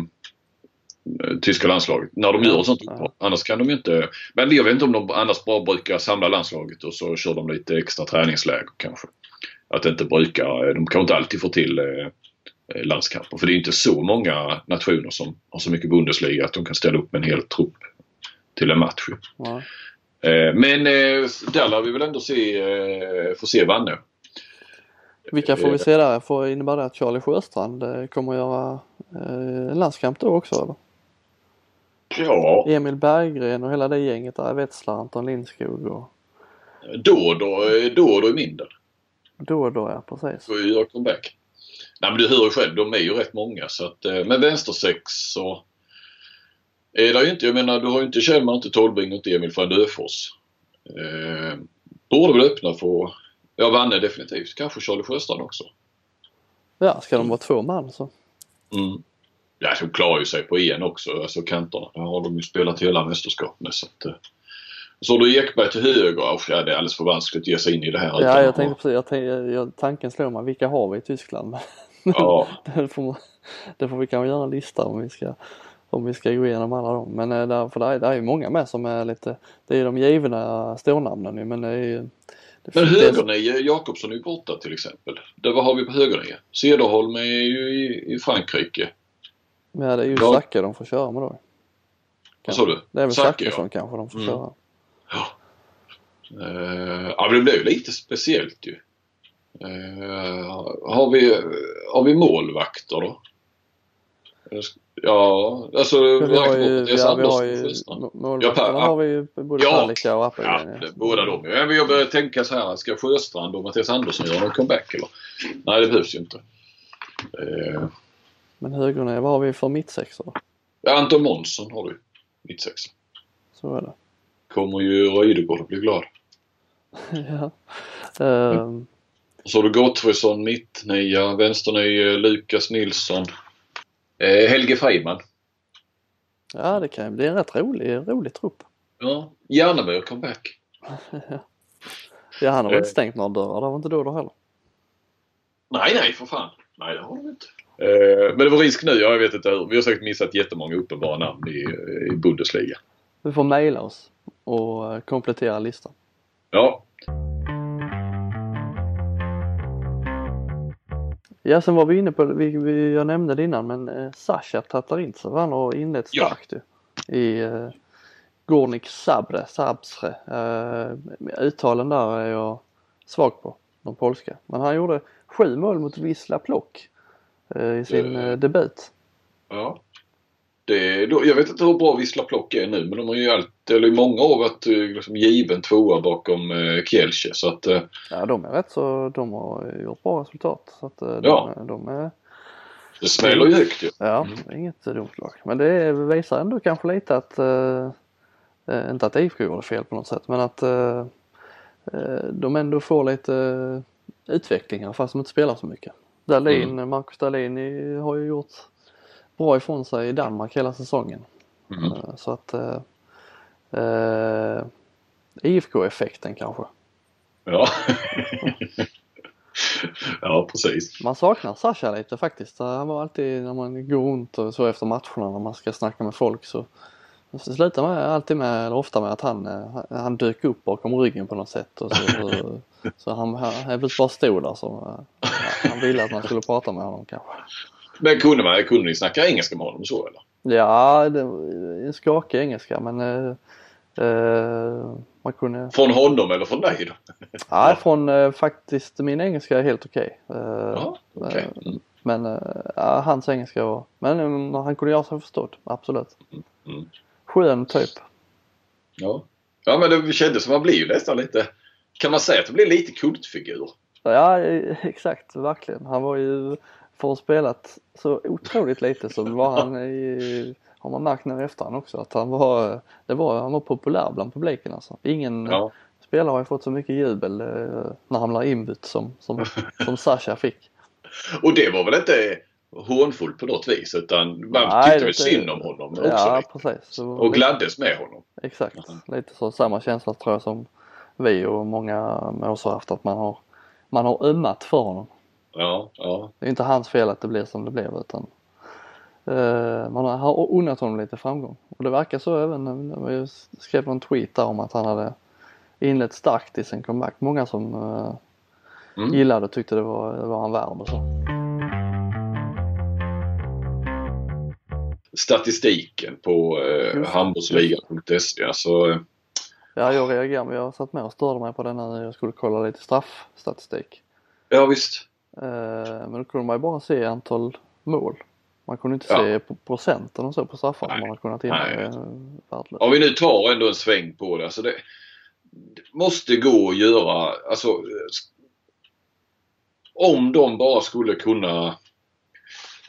tyska landslaget när de gör sånt uppehåll. Annars kan de inte. Men jag vet inte om de annars bara brukar samla landslaget och så kör de lite extra träningsläger kanske. Att det inte brukar, de kan inte alltid få till eh, landskamper. För det är inte så många nationer som har så mycket Bundesliga att de kan ställa upp med en hel trupp till en match. Ja. Eh, men eh, där lär vi väl ändå se, eh, få se Vanne. Vilka får vi se där? Får innebär det att Charlie Sjöstrand eh, kommer att göra eh, landskamp då också eller? Ja. Emil Berggren och hela det gänget där, Wetzlar, Anton Lindskog och... Då då, då och då är mindre. Då då ja, precis. Får ju göra comeback. Nej men du hör ju själv, de är ju rätt många så att eh, med vänstersex så är det ju inte, jag menar du har ju inte Kjellman, inte Tolbring och inte Emil van Döfors. Eh, borde väl öppna för Ja, Vanne definitivt. Kanske Charlie Sjöstrand också. Ja, ska de vara två man så. Mm. Ja, de klarar ju sig på en också, alltså kanterna. Där har de ju spelat hela mästerskapet med. Så, att, eh. så du Ekberg till höger. Oh, ja, det är alldeles för vanskligt att ge sig in i det här. Ja, jag tänkte precis. Jag tänkte, tanken slår mig. Vilka har vi i Tyskland? Ja. det, får, det får vi kanske göra en lista om vi ska om vi ska gå igenom alla dem. Men äh, där, för det är, ju många med som är lite, det är de givna stornamnen men det är ju men högernie, Jakobsson är ju borta till exempel. Det, vad har vi på högernie? Cederholm är ju i, i Frankrike. Ja det är ju ja. Zacke de får köra med då. Vad sa du? Det är väl Zacke ja. kanske de får mm. köra. Ja. Uh, ja men det blev ju lite speciellt ju. Uh, har, vi, har vi målvakter då? Ja, alltså vi har ju, ja, vi har ju målvakterna ja, har vi ju både ja, Palicka och Appelgren. Ja, båda de. Men jag börjar tänka så här, ska Sjöstrand och Mattias Andersson göra någon comeback eller? Nej, det behövs ju inte. Eh. Men högerna, vad har vi för mittsexor? Ja, Anton Månsson har du mittsexa. Så är det. Kommer ju Rydegård att bli glad. ja. Um. Så har du Gottfridsson mittnia, vänsternia Lukas Nilsson. Eh, Helge Freiman. Ja det kan bli en rätt rolig, rolig trupp. Ja, Järneby comeback. ja han har väl inte eh. stängt några dörrar, det var inte då då heller? Nej nej för fan. Nej det har de inte. Eh, men det var risk nu, jag vet inte hur. Vi har säkert missat jättemånga uppenbara namn i, i Bundesliga. Du får mejla oss och komplettera listan. Ja. Ja, sen var vi inne på, vi, vi, jag nämnde det innan, men eh, Sasha Tatarintsev han har inlett starkt ja. i eh, Gornik Sabre, Sabsre. Eh, uttalen där är jag svag på, de polska. Men han gjorde sju mål mot Wisla Plock eh, i sin eh, debut. Ja. Det, då, jag vet inte hur bra Wisla Plock är nu men de har ju alltid, eller i många år varit eh, liksom, given tvåa bakom eh, Kielce så att eh, Ja de är rätt så, de har gjort bra resultat så att eh, de, ja. de är Det smäller ju högt ju. Ja, mm. inget dumt lag. Men det visar ändå kanske lite att eh, eh, inte att IFK gjorde fel på något sätt men att eh, eh de ändå får lite utvecklingar fast de inte spelar så mycket. Dahlin, mm. Marcus Dahlin har ju gjort bra ifrån sig i Danmark hela säsongen. Mm. Eh, så att eh, IFK-effekten kanske. Ja. ja, precis. Man saknar Sasha lite faktiskt. Han var alltid när man går runt och så efter matcherna när man ska snacka med folk så det slutar man alltid med, eller ofta med att han, eh, han dök upp bakom ryggen på något sätt. Och så, så, så han, han bara stod där så han ville att man skulle prata med honom kanske. Men kunde, man, kunde ni snacka engelska med honom så eller? Ja, det, en skakig engelska men eh, eh, man kunde... Från honom eller från dig då? ja, från eh, faktiskt min engelska är helt okej. Okay. Eh, okay. mm. Men eh, hans engelska var, men han kunde göra sig förstådd, absolut. Mm. Mm. Skön typ. Ja. Ja men det kändes som att man blir ju nästan lite, kan man säga att det blir lite kultfigur? Ja exakt, verkligen. Han var ju, för att spelat så otroligt lite så var han i, har man märkt nu i efterhand också att han var, det var, han var populär bland publiken alltså. Ingen ja. spelare har ju fått så mycket jubel eh, när han blev inbytt som, som, som Sasha fick. Och det var väl inte hånfullt på något vis utan man Nej, tyckte väl synd om honom också. Ja, precis. Och gladdes med honom. Exakt. Lite så samma känsla tror jag som vi och många med oss har haft att man har, man har ömmat för honom. Ja, ja. Det är inte hans fel att det blev som det blev utan uh, man har unnat honom lite framgång. Och det verkar så även, vi skrev en tweet där om att han hade inlett starkt i sin comeback. Många som uh, mm. gillade och tyckte det var, det var han värd och så. statistiken på eh, handbollsligan.se. Alltså, ja, jag reagerar men jag satt med och störde mig på den när jag skulle kolla lite straffstatistik. Ja visst. Eh, men då kunde man ju bara se antal mål. Man kunde inte ja. se procenten och så på straffar man har kunnat hinna. Om vi nu tar ändå en sväng på det. Alltså det, det måste gå att göra, alltså om de bara skulle kunna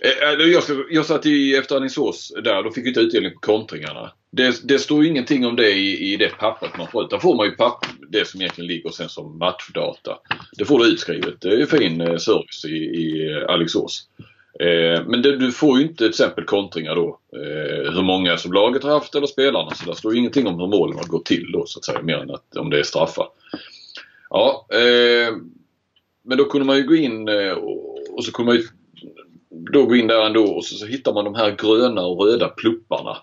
Eh, jag, jag satt i efter Alingsås där, då fick vi inte utdelning på kontringarna. Det, det står ingenting om det i, i det pappret man får utan får man ju papp, det som egentligen ligger sen som matchdata. Det får du utskrivet. Det är ju fin eh, service i, i eh, Alingsås. Eh, men det, du får ju inte till exempel kontringar då. Eh, hur många som laget har haft eller spelarna. Så där står ingenting om hur målen har gått till då så att säga. Mer än att, om det är straffar. Ja, eh, men då kunde man ju gå in eh, och, och så kunde man ju då gå in där ändå och så, så hittar man de här gröna och röda plupparna.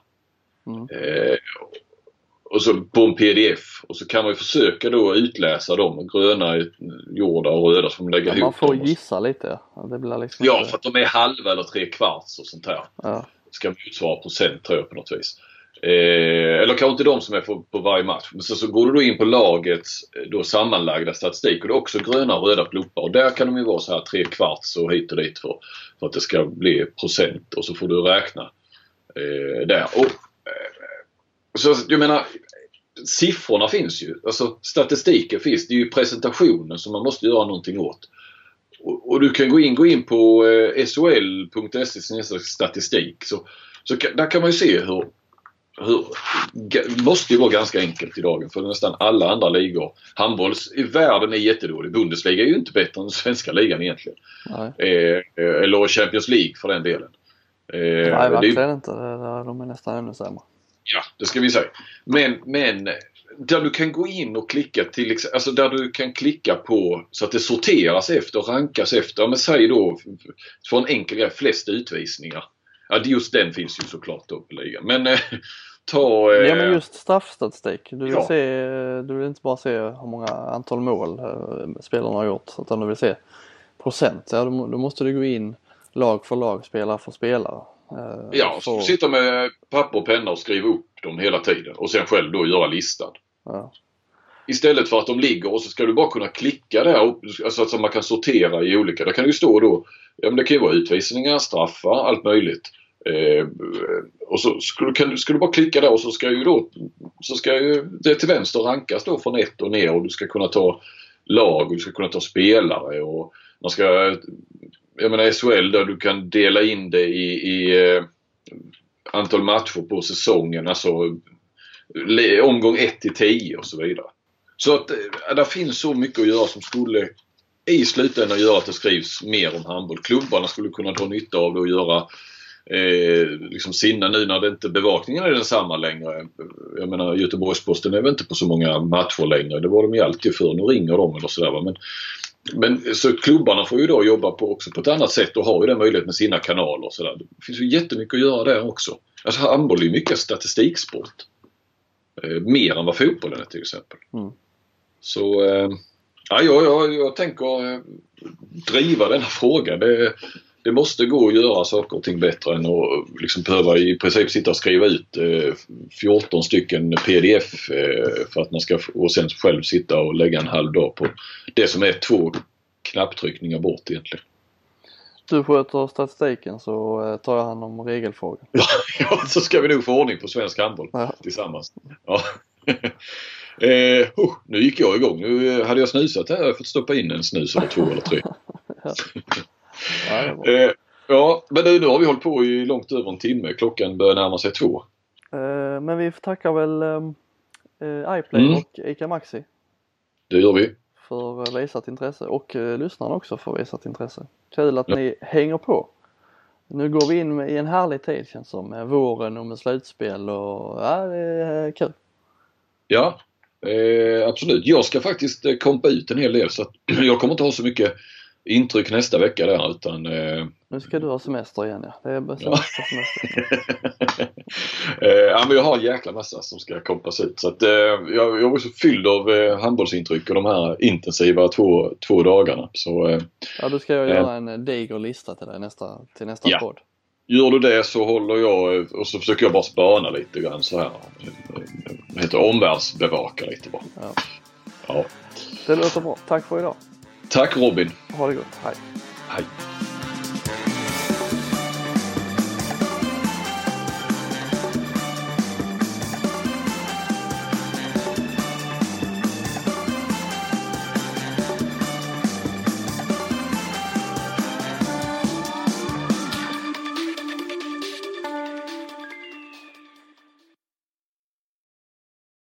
Mm. Eh, och så på en pdf och så kan man ju försöka då utläsa dem. Gröna, jorda och röda som lägger ja, ihop Man får dem. gissa lite. Det blir liksom ja, för att de är halva eller tre kvarts och sånt här. Ja. Ska motsvara procent tror jag på något vis. Eh, eller kanske inte de som är på, på varje match. Men så, så går du då in på lagets eh, då sammanlagda statistik och det är också gröna och röda pluppar. Och där kan de ju vara så här tre kvarts och hit och dit för, för att det ska bli procent och så får du räkna eh, där. Och, så jag menar siffrorna finns ju. Alltså statistiken finns. Det är ju presentationen som man måste göra någonting åt. Och, och du kan gå in, gå in på eh, sol.se statistik. Så, så där kan man ju se hur hur, måste ju vara ganska enkelt i dagen för nästan alla andra ligor. Handbolls i världen är jättedålig. Bundesliga är ju inte bättre än svenska ligan egentligen. Eh, eller Champions League för den delen. Eh, Nej, verkligen inte. De är nästan ännu sämre. Ja, det ska vi säga. Men, men där du kan gå in och klicka till alltså där du kan klicka på så att det sorteras efter rankas efter. Men säg då för en enkel grej, flest utvisningar. Ja, just den finns ju såklart då på ligan. Men eh, ta... Eh... Ja men just straffstatistik. Du vill, ja. se, du vill inte bara se hur många antal mål spelarna har gjort utan du vill se procent. Ja, då, då måste du gå in lag för lag, spelare för spelare. Eh, ja, för... sitta med papper och penna och skriva upp dem hela tiden och sen själv då göra listan. Ja. Istället för att de ligger och så ska du bara kunna klicka där alltså att man kan sortera i olika. Där kan det ju stå då, ja men det kan ju vara utvisningar, straffar, allt möjligt. Eh, och så ska du, ska du bara klicka där och så ska ju då så ska ju det till vänster rankas då från ett och ner och du ska kunna ta lag och du ska kunna ta spelare och man ska jag menar SHL där du kan dela in det i, i eh, antal matcher på säsongen. Alltså omgång 1 till 10 och så vidare. Så att eh, det finns så mycket att göra som skulle i slutändan göra att det skrivs mer om handboll. Klubbarna skulle kunna dra nytta av det och göra eh, liksom sina nu när det inte bevakningen är densamma längre. Jag menar Göteborgs-Posten är väl inte på så många matcher längre. Det var de ju alltid förr. Nu ringer de eller sådär. Men, men så klubbarna får ju då jobba på, också på ett annat sätt och har ju den möjligheten med sina kanaler och sådär. Det finns ju jättemycket att göra där också. Alltså handboll är ju mycket statistiksport. Eh, mer än vad fotbollen är till exempel. Mm. Så eh, ja, jag, jag, jag tänker eh, driva denna fråga. Det, det måste gå att göra saker och ting bättre än att liksom behöva i princip sitta och skriva ut eh, 14 stycken pdf eh, för att man ska och sen själv sitta och lägga en halv dag på det som är två knapptryckningar bort egentligen. Du sköter statistiken så eh, tar jag hand om regelfrågan. ja, så ska vi nog få ordning på svensk handboll ja. tillsammans. Ja. eh, oh, nu gick jag igång. Nu hade jag snusat här. Jag fått stoppa in en snus eller två eller tre. Ja, eh, ja, men nu, nu har vi hållit på i långt över en timme. Klockan börjar närma sig två. Eh, men vi får tacka väl eh, iPlay mm. och ICA Maxi. Det gör vi. För visat intresse och lyssnarna också för visat intresse. Kul att ja. ni hänger på. Nu går vi in i en härlig tid känns som med våren och med slutspel och ja, det är kul. Ja, eh, absolut. Jag ska faktiskt kompa ut en hel del så att jag kommer inte ha så mycket intryck nästa vecka där utan... Eh... Nu ska du ha semester igen ja. Det är semester, semester. eh, ja men jag har en jäkla massa som ska kompas ut så att eh, jag, jag var så fylld av eh, handbollsintryck och de här intensiva två, två dagarna. Så, eh, ja då ska jag göra en eh, diger lista till dig nästa, till nästa ja. podd. Gör du det så håller jag och så försöker jag bara spana lite grann så här. Heter omvärldsbevaka lite bara. Ja. ja. Det låter bra. Tack för idag. Tack Robin. Ha det gott. Hej. Hej.